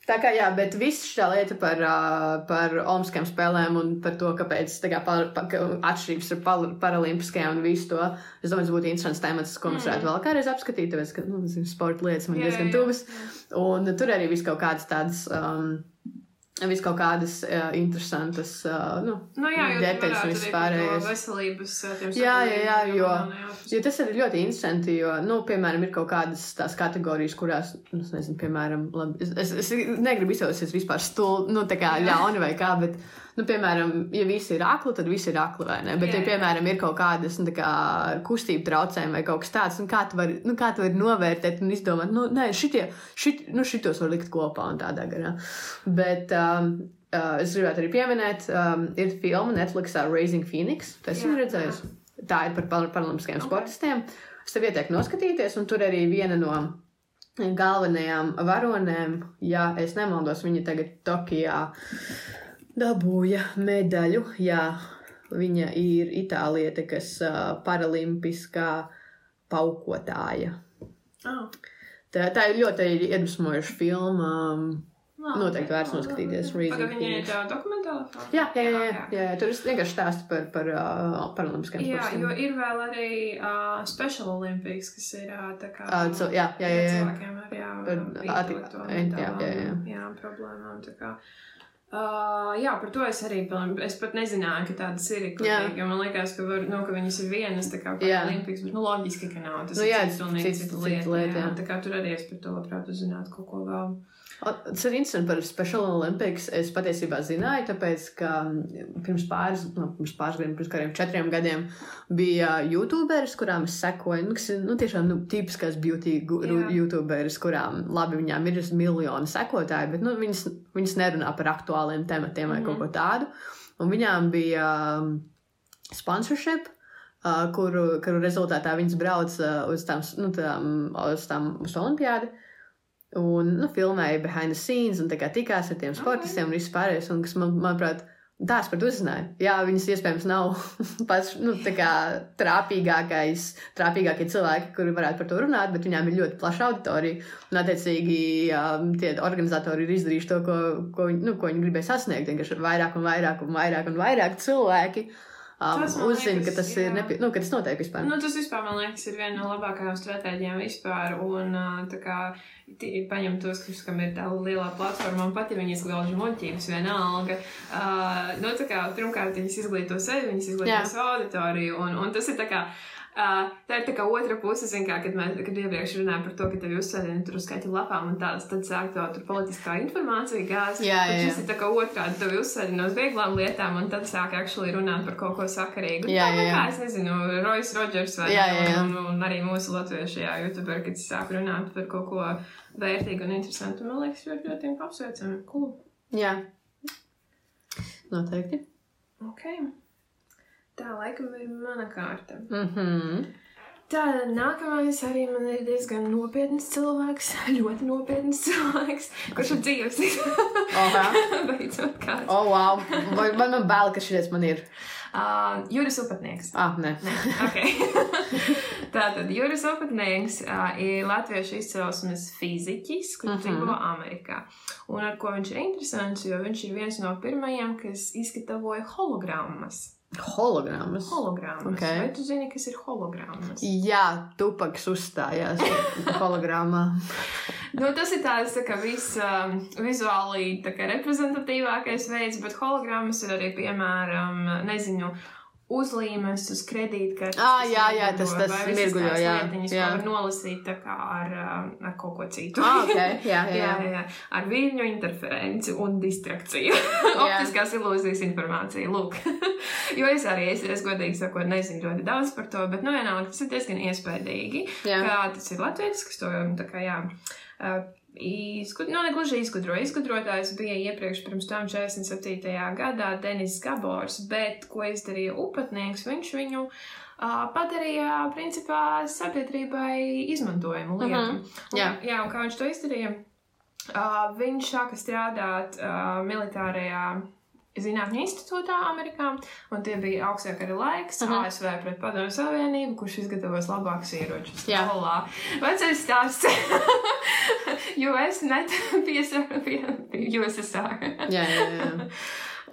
tā kā jā, bet viss šī lieta par, uh, par Olimpiskajām spēlēm un par to, kāpēc tā kā, par, par, atšķirības par, paralimpiskajām un visu to, es domāju, tas būtu interesants temats, ko mums Mm. varētu vēl kādreiz apskatīt, tāpēc, ka, nu, zinu, sporta lietas man Jā, diezgan jā, tuvas. Un tur arī viss kaut kādas tādas, um, viss kaut kādas uh, interesantas, uh, nu, Nu, detaļas un tu viss varētu arī par to pārējais. veselības uh, Jā, jā, jā, jo- Jo tas ir ļoti interesanti, jo, nu, piemēram, ir kaut kādas tās kategorijas, kurās, nu, es nezinu, piemēram, labi, es, es, es negribu izsaucies vispār stulbi, nu, tā kā ļauni vai kā, bet, nu, piemēram, ja visi ir akli, tad visi ir akli? Bet, Jā, ja, piemēram, ir kaut kādas, nu, kā kustību traucējumi vai kaut kas tāds, nu, kā tu vari, nu, vari novērtēt un izdomāt, nu, nē, šitie, šit, nu, šitos var likt kopā un tādā garā. Bet, um, uh, es gribētu arī pieminēt, um, ir filma Netflixā Raising Phoenix, tas esmu redzējis. Tā ir par par paralimpiskajiem Ok. sportistiem. Es tev ieteiktu noskatīties, un tur arī viena no galvenajām varonēm, ja es nemaldos, viņa tagad Tokijā dabūja medaļu. Jā, viņa ir itāliete, kas uh, paralimpiskā paukotāja. Ah, Tā, tā ir ļoti iedvesmojoša filma. labi. Noteikti vērts noskatīties viņai ir Phoenix. tā dokumentāla filma? Jā, jā, jā, jā, jā, tur es vienkārši stāstu par, par uh, paralimpiskajiem Jā, sportistiem. jo ir vēl arī uh, Special Olympics, kas ir uh, tā kā. Ā, cil- jā, jā, jā, jā. Cilvēkiem ar jā, Ar- jā, jā, jā. mentālām, jā, problēmām. Tā kā. Uh, jā, par to es arī piln- es pat nezināju, ka tādas ir. Jo man liekas, ka, var, nu, ka viņas ir vienas, tā kā Jā. Olimpiks, bet nu, loģiski, ka nav. Tas Nu, jā, ir pilnīgi cita cita lieta. lieta, jā. jā. Tā kā tur arī es par to labprāt uzzinātu kaut ko vēl. Tas ir interesanti par Special Olympics. Es patiesībā zināju, tāpēc, ka mm, pirms pāris, nu, pirms pāris gadiem, pirms kādiem četriem gadiem bija YouTuberis, kurām es sekoju. Nu, kas ir nu, tiešām nu, tipiskās beauty. YouTuberis, kurām labi viņām ir miljoni sekotāji, bet nu, viņas, viņas nerunā par aktuāliem tematiem vai Mhm. kaut ko tādu. Un viņām bija sponsorship. Uh, kuru, kuru rezultātā viņas brauca uz tām, nu, tām, uz tām uz olimpiādu. Un, nu, filmēja behind the scenes, un tikās ar tiem sportistiem un viss pārējais, un kas man, manuprāt, tās par to uzzināja. Jā, viņas iespējams nav pats, nu, trāpīgākais, trāpīgākie cilvēki, kuri varētu par to runāt, bet viņām ir ļoti plaša auditorija, un, attiecīgi, um, tie organizatori ir izdarījuši to, ko, ko, viņi, nu, ko viņi gribēja sasniegt, vienkārši vairāk un vairāk un vairāk un vairāk cilvēki. Um, uzzina, ka tas ir, jā. nepie... nu, ka tas notiek vispār. Nu, tas vispār, man liekas, ir viena no labākajām stratēģijām vispār. Un, ā, tā kā, paņem tos, kas, kam ir tā lielā platforma, un pat ja viņi izglāž muļķības vienalga. Uh, nu, tā kā, pirmkārt, viņas izglīto sevi, viņas izglīto savu auditoriju, un, un tas ir tā kā. Uh, tā ir tā kā otra puse, kā, kad mēs kad iepriekš runājām par to, ka tev uzsēdina tur uz skaļu lapām un tāds, tad sāk to tur politiskā informācija gāzt. Jā, jā, jā. ir tā kā otrādi, tev uzsēdina uz vieglām lietām un tad sāk actually runāt par kaut ko sakarīgu. Jā, tā jā, jā. kā, es nezinu, Rojas Rodžers vai Jā, jā, jā. Un, un arī mūsu latviešu jā, youtuberi, kad sāk runāt par kaut ko vērtīgu un interesantu, man liekas, ļoti, ļoti apsveicami. Cool. Jā. Noteikti. Ok. Tā laikam ir mana kārta. Mhm. Tā nākamais arī man ir diezgan nopietns cilvēks, ļoti nopietns cilvēks, kurš ir dzīves. Beidzot, kāds. Oh, wow. Vai man, man bail, ka šis man ir. Uh, Juris Upatnieks. Ah, nē. Nē, okay. Tātad Juris Upatnieks uh, ir latviešu izcelsmes fiziķis, kurš Mhm. dzīvo Amerikā. Un ar ko viņš ir interesants, jo viņš ir viens no pirmajiem, kas izgatavoja hologrammas. Hologrammas. Hologrammas. Ok. Vai tu zini, kas ir hologrammas? Jā, tupaks uzstājās hologrammā. Nu, tas ir tāds tā kā vis, um, vizuāli kā reprezentatīvākais veids, bet hologrammas ir arī, piemēram, nezinu, uzlīmes uz kredītkartes. Kas jā, jā, tas- tas mirguļo, jā, lietiņas, jā. var nolasīt tā kā ar, um, ar kaut ko citu. Ah, ok. Jā, jā, Jā, jā. jā. Ar viļņu interferenci un distrakciju. Optiskās ilūzijas informācija. Lūk. jo es arī, es, es godīgi sakot, nezinu ļoti daudz par to, bet, nu, vienalga, tas ir diezgan iespaidīgi. jā. Kā tas ir Latvijas, kas to tā kā, jā. Uh, Izgud, nu, ne gluži izgudroja. Izgudrotājs bija iepriekš, pirms tam 47. gadā Denis Gabors, bet ko izdarīja upatnieks, viņš viņu uh, padarīja, principā, sabiedrībai izmantojumu lietu. Mhm, Un- jā. jā, un kā viņš to izdarīja? Uh, viņš sāka strādāt uh, militārajā Zinātņu institūtā Amerikā, un tie bija augstākā arī laiks Mhm. ASV pret Padomu Savienību, kurš izgatavos labākus ieročus. Jā. Olā. Vecais stāsts. US net USSR. Jā, jā, jā.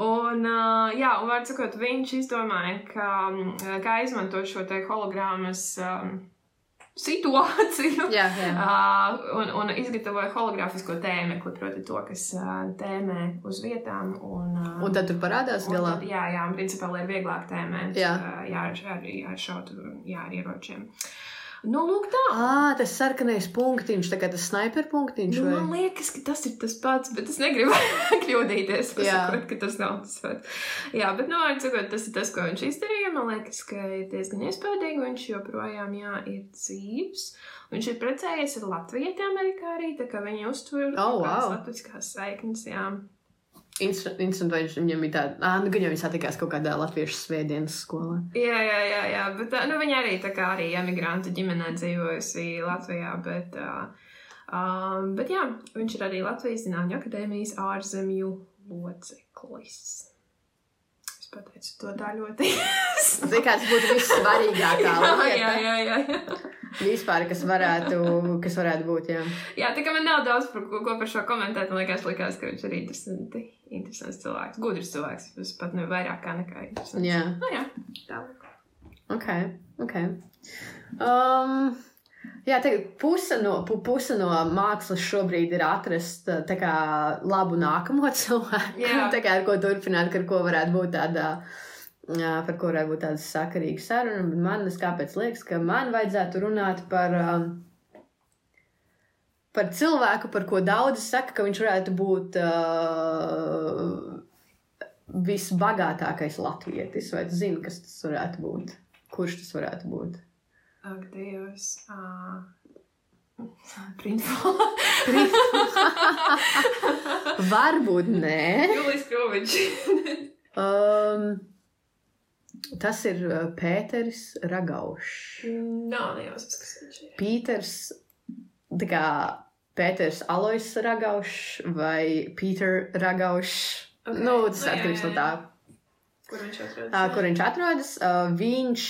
Un, uh, jā, un var sakot, viņš izdomāja, ka, kā izmantot šo te hologrammas um, situāciju. jā, jā. Uh, un, un izgatavoja hologrāfisko tēmekli, proti, to, kas uh, tēmē uz vietām. Un, uh, Un tad tur parādās galā. tad, jā, jā, un principā, lai ir vieglāk tēmēt, Jā. uh, jā, ar, ar, ar šautu, jā, ar ieročiem. Nu, lūk, tā. Ah, tas sarkanais punktiņš, kā tas sniper punktiņš. Nu, vai? man liekas, ka tas ir tas pats, bet es negribu kļūdīties. Jā. Pasakot, ka tas nav tas pats. Jā, bet, nu, var sakot, tas ir tas, ko viņš izdarīja. Man liekas, ka ir diezgan iespaidīgi. Viņš joprojām, jā, ir dzīves. Viņš ir precējies ar Latviju, Amerikā arī, tā kā viņi uztver Oh, wow. latviskās saiknes, jā. Interesanti, vai viņam bija tāda, ah, nu, viņi satikās kaut kādā latviešu svētdienas skolā. Jā, jā, jā, jā, bet nu, viņa arī tā kā arī emigrantu ģimenē dzīvojusi Latvijā, bet, uh, um, bet jā, viņš ir arī Latvijas Zinātņu akadēmijas ārzemju loceklis. Es pateicu to tā ļoti. Zini, kāds būtu vissvarīgākā lieta? jā, jā, jā, jā. Vispār, kas varētu, kas varētu būt, jā. Jā, tā kā man nav daudz par ko, ko par šo komentēt, man liekas, likās, ka viņš ir interesanti, interesants cilvēks, gudrs cilvēks, tas pat ne vairāk kā nekā interesants. Jā, Nu jā, tā. ok, ok. Um, jā, tagad puse no, pu- puse no mākslas šobrīd ir atrast tā kā labu nākamo cilvēku. Kā ar ko turpināt, ar ko varētu būt tāda, jā, par ko varētu būt tāda sakarīga saruna. Man, liekas, ka man vajadzētu runāt par, par cilvēku, par ko daudzi saka, ka viņš varētu būt uh, visbagātākais latvietis. Vai tu zini, kas tas varētu būt? Kurš tas varētu būt? Ak, Dievs. Uh, Printful. Varbūt nē. Julijs Krovičs. Um, tas ir uh, Pēters Ragaušs. Nav nejausmas, kas viņš ir. Pīters, tā kā Pēters Alois Ragaušs vai Pīter Ragaušs. Ok. Nu, tas Nu, jā, atkarīgs no tā, Kur viņš atrodas? uh, kur viņš atrodas. Uh, viņš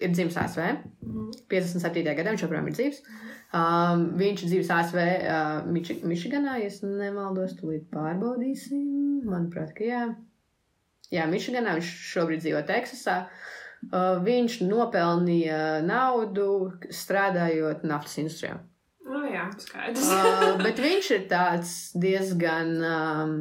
ir dzimis ASV. Mhm. 57. gadā viņš joprojām ir dzīves. Um, viņš ir dzīves ASV, uh, Miči Mičiganā, ja es nemaldos, tūlīt pārbaudīsim. Manuprāt, ka jā. Jā, Mičiganā viņš šobrīd dzīvo Teksasā. Uh, viņš nopelnīja naudu strādājot naftas industrijā. Nu, jā, jā, skaidrs. uh, bet viņš ir tāds diezgan um,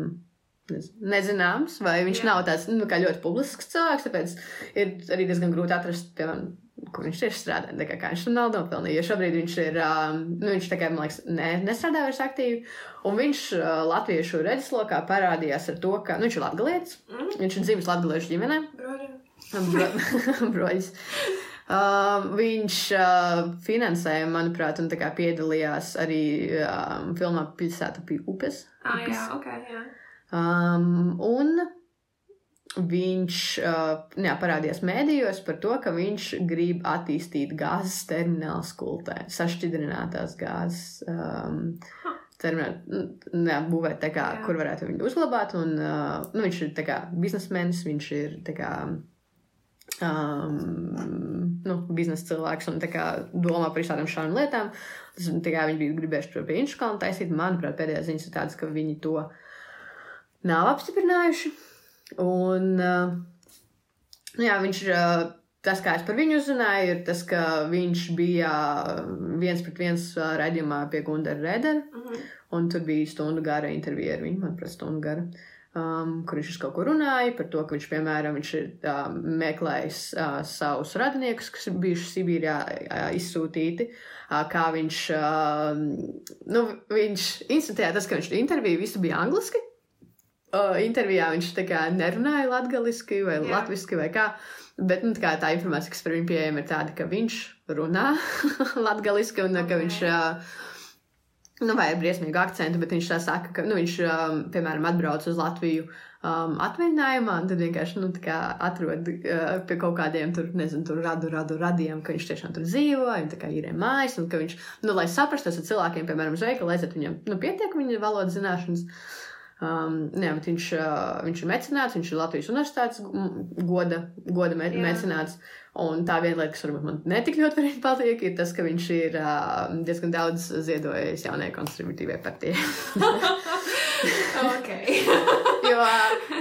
nezināms, vai viņš Jā. nav tāds nu, ļoti publisks cilvēks. Tāpēc ir arī diezgan grūti atrast, piemēram, kur viņš tieši strādā. Tā kā, kā viņš tur naudu nopelnīja. Jo šobrīd viņš ir, um, nu, viņš kā, man liekas, ne, nestrādā vairs aktīvi. Un viņš uh, latviešu redzeslokā parādījās ar to, ka nu, viņš ir latgalietis. Mm. Viņš ir dzimis latgaliešu ģimenē. Broļi. Bro- Broļs. Uh, viņš uh, finansēja, manuprāt, un tā kā piedalījās arī um, filmā Pilsēta pie upes. Ah, jā, ok, jā. Um, un viņš uh, jā, parādījās mēdījos par to, ka viņš grib attīstīt gāzes terminālu skultē, sašķidrinātās gāzes. Um, Termināt, jā, būvēt tā kā, Jā. kur varētu viņu uzglabāt. Un, uh, nu, viņš ir tā kā biznesmenis, viņš ir tā kā um, nu, biznesa cilvēks un kā domā par visādām šādām lietām. Tas, kā viņi bija gribējuši to pie Inškalna taisīt, manuprāt, pēdējās ziņas ir tādas, ka viņi to nav apstiprinājuši. Un, uh, nu jā, viņš, uh, tas, kā es par viņu uzzināju, ir tas, ka viņš bija viens pret viens raidījumā pie Gundara Redera, Mhm. un tur bija stundu gara intervija ar viņu, manuprāt, stundu gara. Um, kur viņš kaut ko runāja par to, ka viņš, piemēram, viņš ir uh, meklējis uh, savus radiniekus, kas ir bijuši Sibīrijā uh, izsūtīti, uh, kā viņš, uh, nu, viņš institējā tas, ka viņš interviju visu bija angliski. Uh, intervijā viņš tā kā nerunāja latgaliski vai Jā. latviski vai kā. Bet nu, tā, tā informācija, kas par viņu pieejama, ir tāda, ka viņš runā latgaliski un okay. ka viņš. Uh, Nu, vai ar briesmīgu akcentu, bet viņš tā saka, ka nu, viņš, um, piemēram, atbrauc uz Latviju um, atvaļinājumā, un tad vienkārši nu, tā kā atrod uh, pie kaut kādiem tur, nezinu, tur radu, radu radiem, ka viņš tiešām tur dzīvo, un tā kā ir mājas, un ka viņš, nu, lai saprastu ar cilvēkiem, piemēram, uz veikalu, aiziet viņam, nu, pietiek viņa valodas zināšanas. Um, jā, viņš, uh, viņš ir mecenāts, viņš ir Latvijas universitātes gu- goda, goda me mecenāts. Un tā viena lieta, kas varbūt man netik ļoti patīk, ir tas, ka viņš ir uh, diezgan daudz ziedojis jaunajai konservatīvai partijai. ok. jo,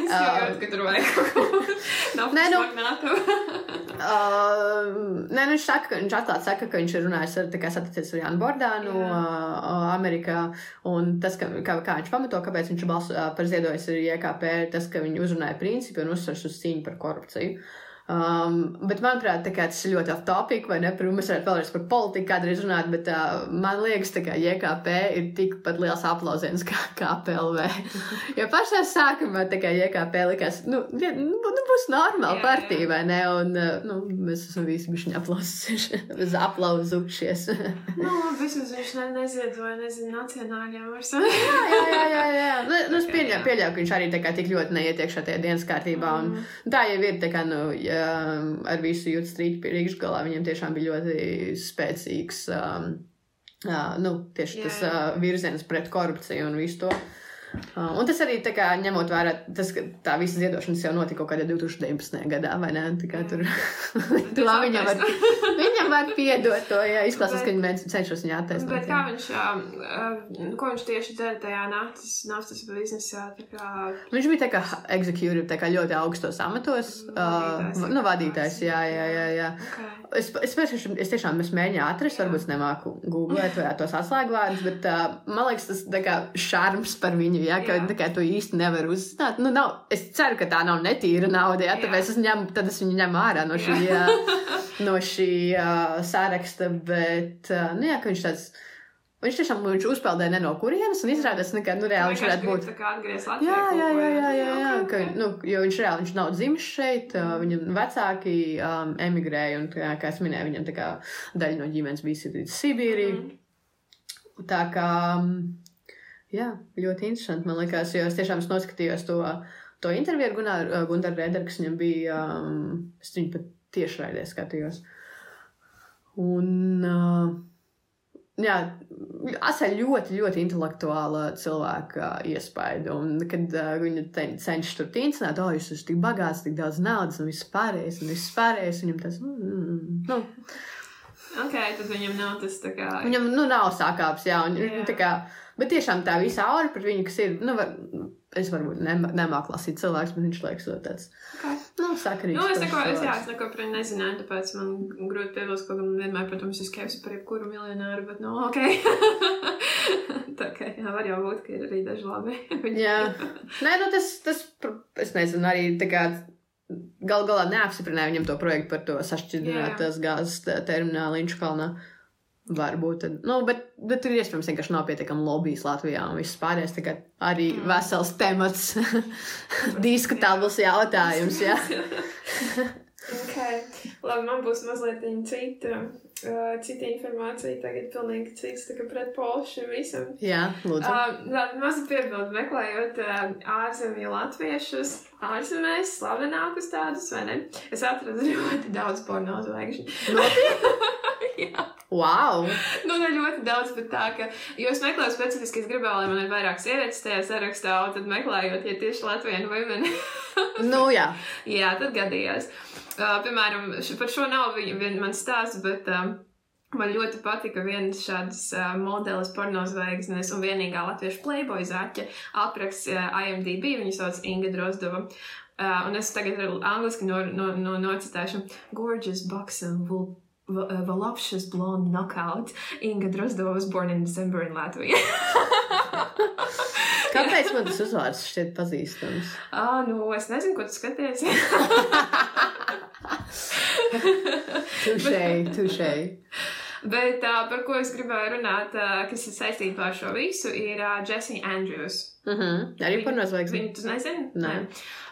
Es saprotu, ka tur vajag kaut ko. Nav Nē, nu-. Uh, nē, nu viņš saka, ka viņš atklāti saka, ka viņš ir runājis ar, tā kā saticies ar Jānu Bordānu Jā. uh, Amerikā, un tas, ka, kā, kā viņš pamato, kāpēc viņš balso uh, par ziedojis ar JKP, ir tas, ka viņi uzrunāja principi un uzsvars uz cīņu par korupciju. Um, bet, manuprāt, kā tas ir ļoti off-topic, vai ne? Protams, mēs varētu vēlreiz par politiku kādreiz runāt, bet uh, man liekas, ka JKP ir tikpat liels aplausiens kā KPLV. jo pašā sākumā kā JKP likās, nu, ja, nu, nu būs normāla Jā, partija, vai ne? Un, uh, nu, mēs esam visi bišķiņi aplausušies, aplausušies. Nu, vismaz viņš ne, neziedoja, nezinu, nacionāļiem ar savu. jā, jā, jā, jā. Nu, nu, es pieļauju, jā. pieļauju, ka viņš arī kā tik ļoti neietiek šajā dienas kārtībā. Un, Mm. Tā jau ir tā kā, nu, jā, ar visu jūtas strīdu pie rīkšgalā. Viņam tiešām bija ļoti spēcīgs, um, uh, nu, tieši Jā, tas jā. uh, virziens pret korupciju un visu to. Uh, un tas arī tā kā ņemot vērā, tas, ka tā visa ziedošanas jau notika kaut kādā 2019. gadā, vai ne? Tā kā tur tu labi viņam var, viņam var piedot to, ja izklausās, ka mēģina cenšas viņu attaisnot. Bet kā viņš, uh, ko viņš tieši dara tajā naftas, naftas biznesā? Tā kā, Viņš bija tā kā executive, tā kā ļoti augstos amatos. Vadītājs. Uh, nu, vadītājs, jā, jā, jā. jā. okay. Es, es, es, es tiešām es mēģināju atrast, varbūt nemāku googlēt vai tos atslēgvārdus, bet uh, man liekas, tas tā kā šarms par viņu, ja, ka Jā. kā to īsti nevar uzzināt. Nu, nav, es ceru, ka tā nav netīra nauda, ja, Jā. tāpēc es tad es viņu ņemu ārā no šī, Jā. no šī uh, saraksta, bet, uh, nu jā, viņš tāds, viņš tiešām viņš uzpeldēja ne no kurienes, un izrādās, nu, ka, nu, reāli viņš varētu būt. Jā, jā, jā, jā, jā, jā. Ok, Ka, nu, jo viņš reāli viņš nav dzimis šeit, viņam vecāki um, emigrēja, un, kā, kā es minēju, viņam tā kā daļa no ģimenes bija uz Sibīriju. Mhm. Tā kā, mm, jā, ļoti interesanti, man liekas, jo es tiešām noskatījos to, to interviju ar Gunāru, uh, Gunāru Rederu, kas viņam bija, um, es viņu pat tiešraidē skatījos. Un, uh, jā, atstāja ļoti, ļoti intelektuāla cilvēka iespaidu. Un, kad uh, viņa cenšas tur tīncināt, oh, jūs esat tik bagāts, tik daudz naudas un viss pārējais, un viss pārējais, viņam tas, mm, mm, nu, Ok, tad viņam nav tas tā kā. viņam, nu, nav sākāps, jā, un, jā. tā kā, bet tiešām tā visa aura par viņu, kas ir, nu, var, es varbūt nemāku lasīt cilvēks, bet viņš liekas ļoti tāds, Okay. nu, sakarīgs. Nu, es neko, es, jā, es neko par viņu nezināju, tāpēc man grūti piebilst, ka man vienmēr, protams, ir skepsis par jebkuru miljonāru, bet, nu, ok. tā kā, jā, var jau būt, ka ir arī daži labi. Jā, nē, nu tas, tas, es nezinu, arī tā kā gal galā neapstiprināja viņam to projektu par to sašķidrinātās gāzes te- terminālu Inčukalnā. Varbūt, tad, nu, bet, bet tur iespējams vienkārši nav pietiekami lobbyis Latvijā un viss pārējais. Tagad arī Mm. vesels temats, diskutabls jautājums. Jā. Okay. Labi, man būs mazliet cita, uh, cita informācija. Tagad pilnīgi cits tā kā pret polšu šim visam. jā, lūdzu. Uh, Labi, mazliet piebildu, meklējot uh, ārzemju latviešus, ārzemēs, slavenākus tādus, vai ne? Es atradu ļoti daudz porno zvaigžņu. Jā. Wow! Nu, ne ļoti daudz, bet tā, ka, jo es meklēju specifiski, es gribēju, lai man ir vairāk sievietes tajā sarakstā, un tad meklējot, ja tieši Latvijas women, Nu, jā. jā, tad gadījās. Uh, piemēram, par šo nav viņa, vien man stāsts, bet um, man ļoti patika viens šāds uh, modelis pornozvaigznes un vienīgā latviešu playboy zaķa apraksts uh, IMDb, viņu sauc Inga Drozdova. Uh, un es tagad ar angliski no, no, no, nocitēšu Gorgeous v- uh, Voluptuous blonde knockout. Inga Drozdova was born in December in Latvia. Kāpēc man tas uzvārds šķiet pazīstams? Ah, nu, es nezinu, ko tu skaties. Tušēji, tušēji. Bet uh, par ko es gribēju runāt, uh, kas ir saistībā ar šo visu, ir uh, Jessie Andrews. Uh -huh. Arī par nozvaigzni. Viņu tu nezini? Nē.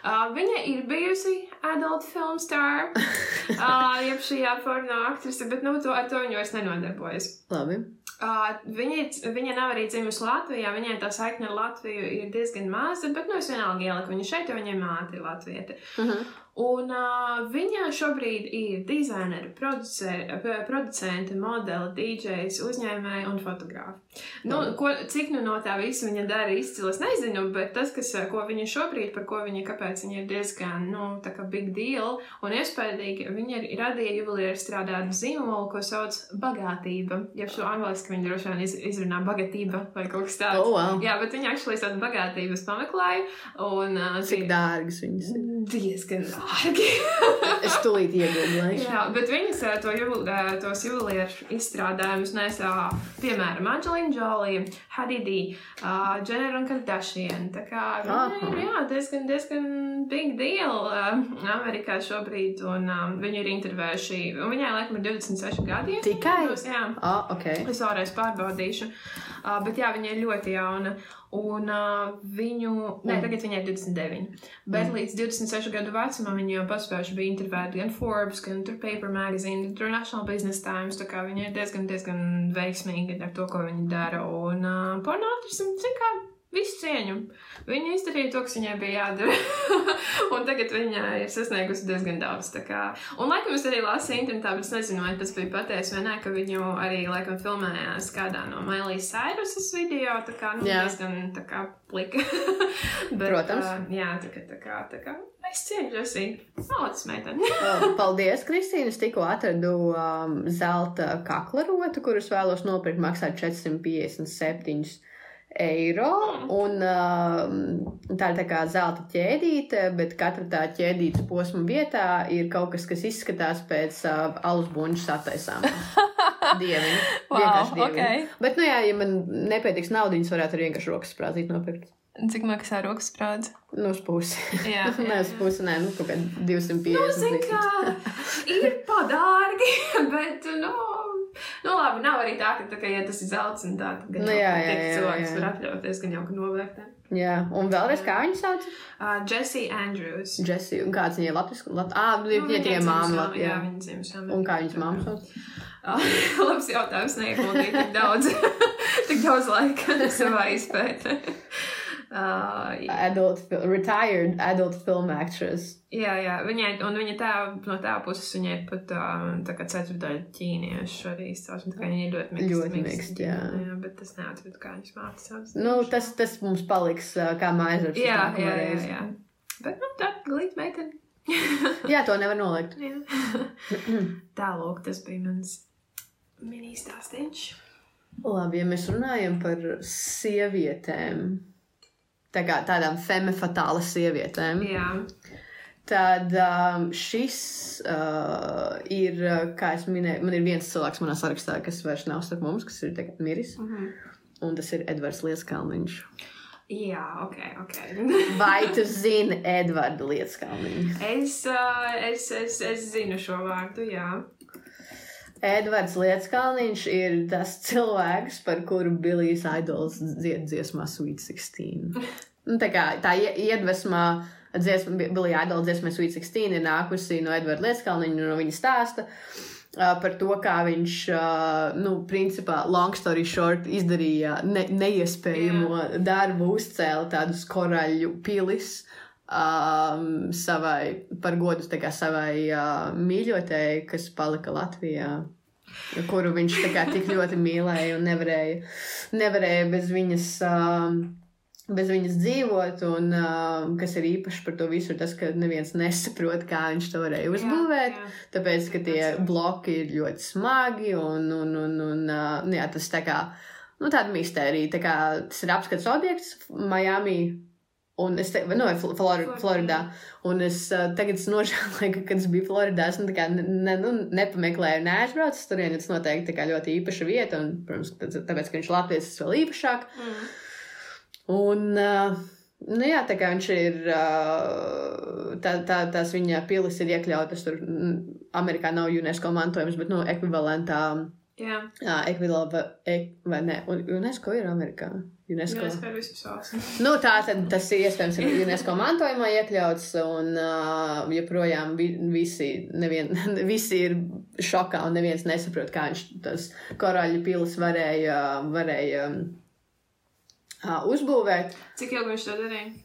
Uh, viņa ir bijusi adult film star, uh, jeb šajā porno aktrise, bet nu, to, ar to viņa vairs nenodarbojas. Labi. Uh, viņa, viņa nav arī dzimusi Latvijā, viņai tā saikne ar Latviju ir diezgan maza, bet nu es vienalga ieliku viņu šeit, jo viņai māte ir latvieta. Uh -huh. Un uh, viņa šobrīd ir dizainere, producente, modele, DJs, uzņēmēja un fotogrāfa. Nu, ko, cik nu no tā visa viņa dara izcili, es nezinu, bet tas, kas, ko viņa šobrīd, par ko viņa, kāpēc viņa ir diezgan, nu, tā kā big deal un iespējīgi, viņa ir radīja juvelieru strādāt zīmolu, ko sauc bagātība. Ja šo angliski viņa droši vien iz, izrunā bagātība vai kaut kas tāds. Oh, wow. Jā, bet viņa actually tādu bagātības pameklēja. Un, uh, Cik dārgas viņas ir? Diezgan dārgi. Es tūlīt iegūlēšu. Jā, bet viņas ā, to juvel, ā, tos juvelieru izstrādājumus nesā, piemēram, Angelina Jolie, Hadidi, uh, Jenner un Kardashian. Tā kā viņa ir jā, diezgan, diezgan big deal uh, Amerikā šobrīd, un um, viņi ir intervējuši, un viņai laikam ir 26 gadi. Tikai? nemaldos, Jā. Ah, ok. Es vēlreiz pārbaudīšu. Uh, bet jā, viņa ir ļoti jauna. Un uh, viņu, nē, tagad viņai ir 29. Bet Mm. līdz 26 gadu vecumam viņa jau paspējuši bija intervētāti gan Forbes, gan tur Paper Magazine, International Business Times. Tā kā viņa ir diezgan, diezgan veiksmīga ar to, ko viņa dara. Un uh, pornogrāfija, zin kā, visu cieņu. Viņa izdarīja to, kas viņai bija jādara. un tagad viņa ir sasniegusi diezgan daudz. Un laikam es arī lasīju internetā, bet es nezinu, vai tas bija patiesi vai nē, ka viņu arī laikam filmējās kādā no Mailijas Sairusas video. Tā kā, nu, Jā. diezgan tā kā plika. bet, Protams. Uh, jā, tā kā, tā kā, tā kā. Es cienu, Jessie. Malācis meitene. Paldies, Kristīne. Es tikko atradu um, zelta kaklarotu, kurus vēlos nopirkt. Maksā 457 eiro. Un, um, tā ir tā kā zelta ķēdīte, bet katra tā ķēdītes posma vietā ir kaut kas, kas izskatās pēc uh, alus buļbuļs sataisām. Dievini. Vienkārši dievini. Bet, nu jā, ja man nepietiks naudas, varētu arī vienkārši rokas sprādzīt nopirkt. Cik maksā rokas sprādze? Nu, uz pusi. Jā, Nē, uz pusi, nē, nu, kaut kā 250. Nu, zin kā, ir padārgi, bet, nu, nu, labi, nav arī tā, ka, tā, ka ja tas ir zelts un tā, tad Nu, jā, jā, jā, cilvēks jā. var atļauties, gan jau, ka novērtē. Jā, un vēlreiz kā viņa sauc? Uh, Jessie Andrews. Jessie, un kāds viņai Latvijas? Lat... Ah, nu, Nu, viņa tikai māma Latvijā. Jā, viņa dzimšanas. Un kā viņas māma sauc? Labs jautājums, neieguldīju tik daudz, tik daudz laika savā izpētē. Uh, jā. Adult, retired adult film actress. Jā, jā, viņai, un viņa tā, no tā puses viņai pat uh, tā kā ceturdaļa ķīniešu arī izcelsme, tā kā viņa ir ļoti mixed. Ļoti ģimene, jā. jā. Bet tas neatrod, kā mātes sauc. Nu, tas, tas mums paliks uh, kā mājasdarbs. Jā, uz nākamo jā, jā, reizi. jā. Bet, nu, tā glīt meitene. jā, to nevar nolikt. Jā. Tālūk, tas bija mans mini stāstīņš. Labi, ja mēs runājam par sievietēm, tā kā tādām femme fatāla sievietēm, Jā, Tad um, šis uh, ir, uh, kā es minēju, man ir viens cilvēks manā sarakstā, kas vairs nav starp mums, kas ir tagad miris. Mm -hmm. Un tas ir Edvards Lieskalniņš. Jā, ok, ok. Vai tu zini Edvardu Lieskalniņu? es, uh, es, es, es zinu šo vārdu, jā. Edvards Lieskalniņš ir tas cilvēks, par kuru Billijs Aidols dzied dziesmā Sweet 16. Nu, tā kā tā ie- iedvesmā dziesma, Billijā Aidola dziesmā Sweet 16 ir nākusi no Edvarda Lieskalniņa, no viņa stāsta. uh, Par to, kā viņš, uh, nu, principā, long story short, izdarīja ne, neiespējamo darbu, uzcēla tādus koraļu pilis um, savai, par godu savai uh, mīļotēji, kas palika Latvijā kuru viņš tik ļoti mīlēja un nevarēja, nevarēja bez viņas. Um, Bez viņas dzīvot, un uh, kas ir īpaši par to visu, ir tas, ka neviens nesaprot, kā viņš to varēja uzbūvēt. Jā, jā. Tāpēc, ka tie bloki ir ļoti smagi, un, un, un, un uh, nu jā, tas tā kā, nu, tāda mistērija. Tā kā tas ir apskats objekts Miami. Un es te, vai, nu, Fl- Flor Floridā. Floridā. Un es uh, tagad es nožēloju, ka, kad es biju Floridā, es nu, ne, nu, nepameklēju, neaizbraucu tur. Tas noteikti kā ļoti īpaša vieta, un, protams, tā- tāpēc, ka viņš ir Latvijas, tas vēl īpašāk. Mm. Un, uh, nu jā, tā kā viņš ir, tā, tā, tās viņa pilis ir iekļautas tur, Amerikā nav UNESCO mantojums, bet, nu, ekvivalentā, Jā, jā, ekvivalentā, ek, vai ne, un UNESCO ir Amerikā. UNESCO. valsts. Nu, tā tad tas iespējams ir UNESCO mantojumā iekļauts, un uh, joprojām vi, visi, nevien, visi ir šokā, un neviens nesaprot, kā viņš tas koraļu pilis varēja, varēja uh, uzbūvēt. Cik ilgi viņš to darīja?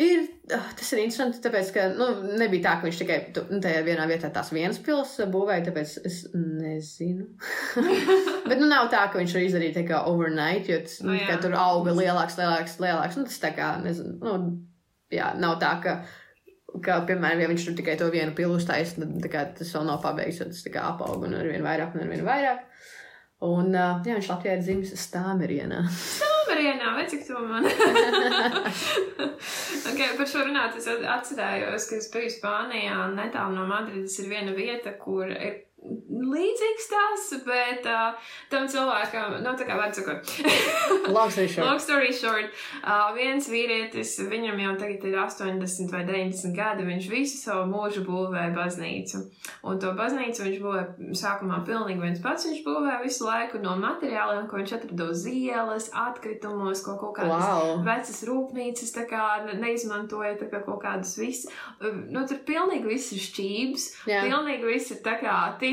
Ir, ah, tas ir interesanti, tāpēc, ka nu, nebija tā, ka viņš tikai nu, tajā vienā vietā tās vienas pilsētas būvēja, tāpēc es nezinu. Bet nu, nav tā, ka viņš to izdarīja tā kā overnight, jo tas, Nu, nu, jā. tur auga lielāks, lielāks, lielāks. Nu, tas tā kā, nezinu, nu, jā, nav tā, ka, ka, piemēram, ja viņš tur tikai to vienu pilu uztaisa, tad kā, tas vēl nav pabeigts, jo tas tā kā apauga un ar vien vairāk un ar vien vairāk. Un, uh, jā, viņš Latvijā ir dzimis Stāmerienā. Marienā, vai cik to man? okay, par šo runāt, es atcerējos, ka es biju Spānijā un netālu no Madrides ir viena vieta, kur ir līdzīgs stāsts, bet uh, tam cilvēkam, nu, tā kā var sakot, Long story short. long story short, uh, viens vīrietis, viņam jau tagad ir 80 vai 90 gadi, viņš visu savu mūžu būvēja baznīcu. Un to baznīcu viņš būvēja sākumā pilnīgi viens pats, viņš būvēja visu laiku no materiāliem, ko viņš atrada uz ielas, atkritumos, ko kaut kādas Wow. vecas rūpnīcas tā kā ne- neizmantoja tā kā kaut kādas visas. Nu, tur pilnīgi viss ir šķības. Jā. Pilnīgi viss ir tā kā tik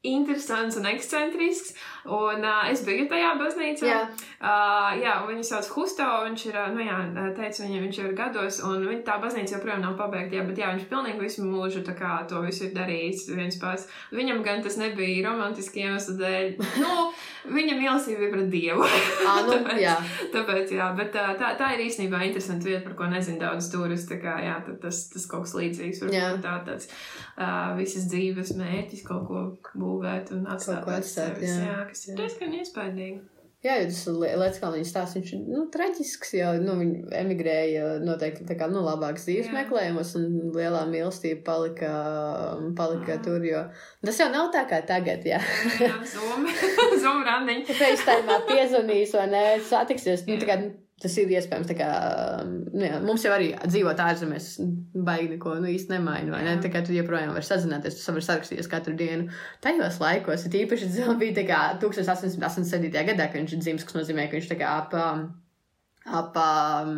interesants un ekscentrisks. Un uh, es biju tajā baznīcā. Jā. Uh, jā, viņu sauc Husto, viņš ir, nu jā, teica, viņam viņš ir gados, un viņa tā baznīca joprojām nav pabeigta, jā, bet jā, viņš pilnīgi visu mūžu tā kā to visu ir darījis viens pats. Viņam gan tas nebija romantiski iemeslu dēļ. Nu, viņa mīlestība bija pret Dievu. Ā, nu, Tāpēc- jā. Tāpēc, jā, bet tā, tā, tā ir īstenībā interesanta vieta, par ko nezinu daudz turistu. Tā kā, jā, tas, tas kaut kas līdzīgs. Varbūt tā tāds uh, visas dzīves mērķis kaut ko būvēt un atstāt. ko pēc atstāt, jā. jā, kas ir diezgan iespaidīgi. Jā, tas Lietuvānijas stāsts viņš ir nu, traģisks. Jau nu, viņi emigrēja noteikti tā kā nu, labākas dzīves Jā. meklējumos, un lielā mīlestība palika, palika Jā. tur. Jo tas jau nav tā kā tagad. Jā, zumi, zumi randiņi. FaceTime piezvanīs vai nē, satiksies. Nu, kā, tas ir iespējams. Kā, nu, jā, mums jau arī dzīvot ārzemēs, baigi neko nu, īsti nemaina. Ne? Tā kā tu joprojām vari sazināties, tu vari sarakstīties katru dienu. Tajos laikos, ir īpaši dzīvo bija tā kā 1887. gadā, kad viņš ir dzimis, kas nozīmē, ka viņš tā kā ap, um, ap um,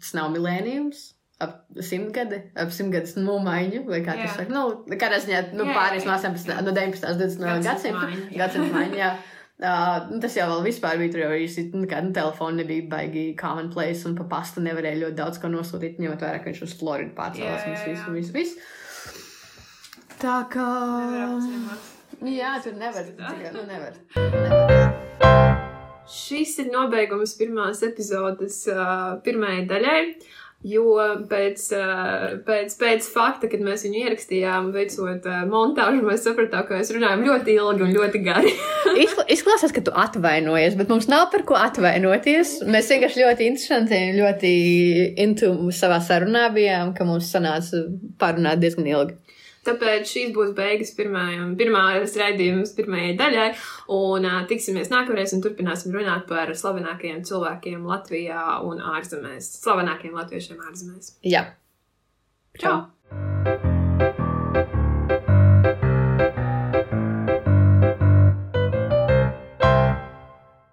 tas nav milēnijums. Ap simtgadi, ap simtgadus nomaiņu, vai kā tas saka. Nu, kādā ziņā, nu, Jā, jā, jā. no 18, no 19, 20 no Gadsimta maiņa. Gadsimta maiņa, jā. Uh, nu, tas jau vēl vispār bija tur jau īsti, nu, kā, nu, telefoni nebija baigi commonplace, un pa pastu nevarēja ļoti daudz ko nosūtīt, ņemot vērā, ka viņš uz Floridu pārcēlās, Jā, un viss, jā. viss, viss. Tā kā... Nevar. Jā, tur nevar, Tā. tikai, nu, nevar. Šis ir nobeigums pirmās epizodes uh, pirmajai daļai. Jo pēc, pēc, pēc fakta, kad mēs viņu ierakstījām, veicot montāžu, mēs sapratām, ka mēs runājam ļoti ilgi un ļoti gari. Izklausās, ka tu atvainojies, bet mums nav par ko atvainoties. Mēs vienkārši ļoti interesanti un ļoti intu savā sarunā bijām, ka mums sanāca parunāt diezgan ilgi. Tāpēc šīs būs beigas pirmajam, pirmās raidījums pirmajai daļai, un uh, tiksimies nākamreiz un turpināsim runāt par slavenākajiem cilvēkiem Latvijā un ārzemēs. Slavenākajiem latviešiem ārzemēs. Jā. Čau! Čau.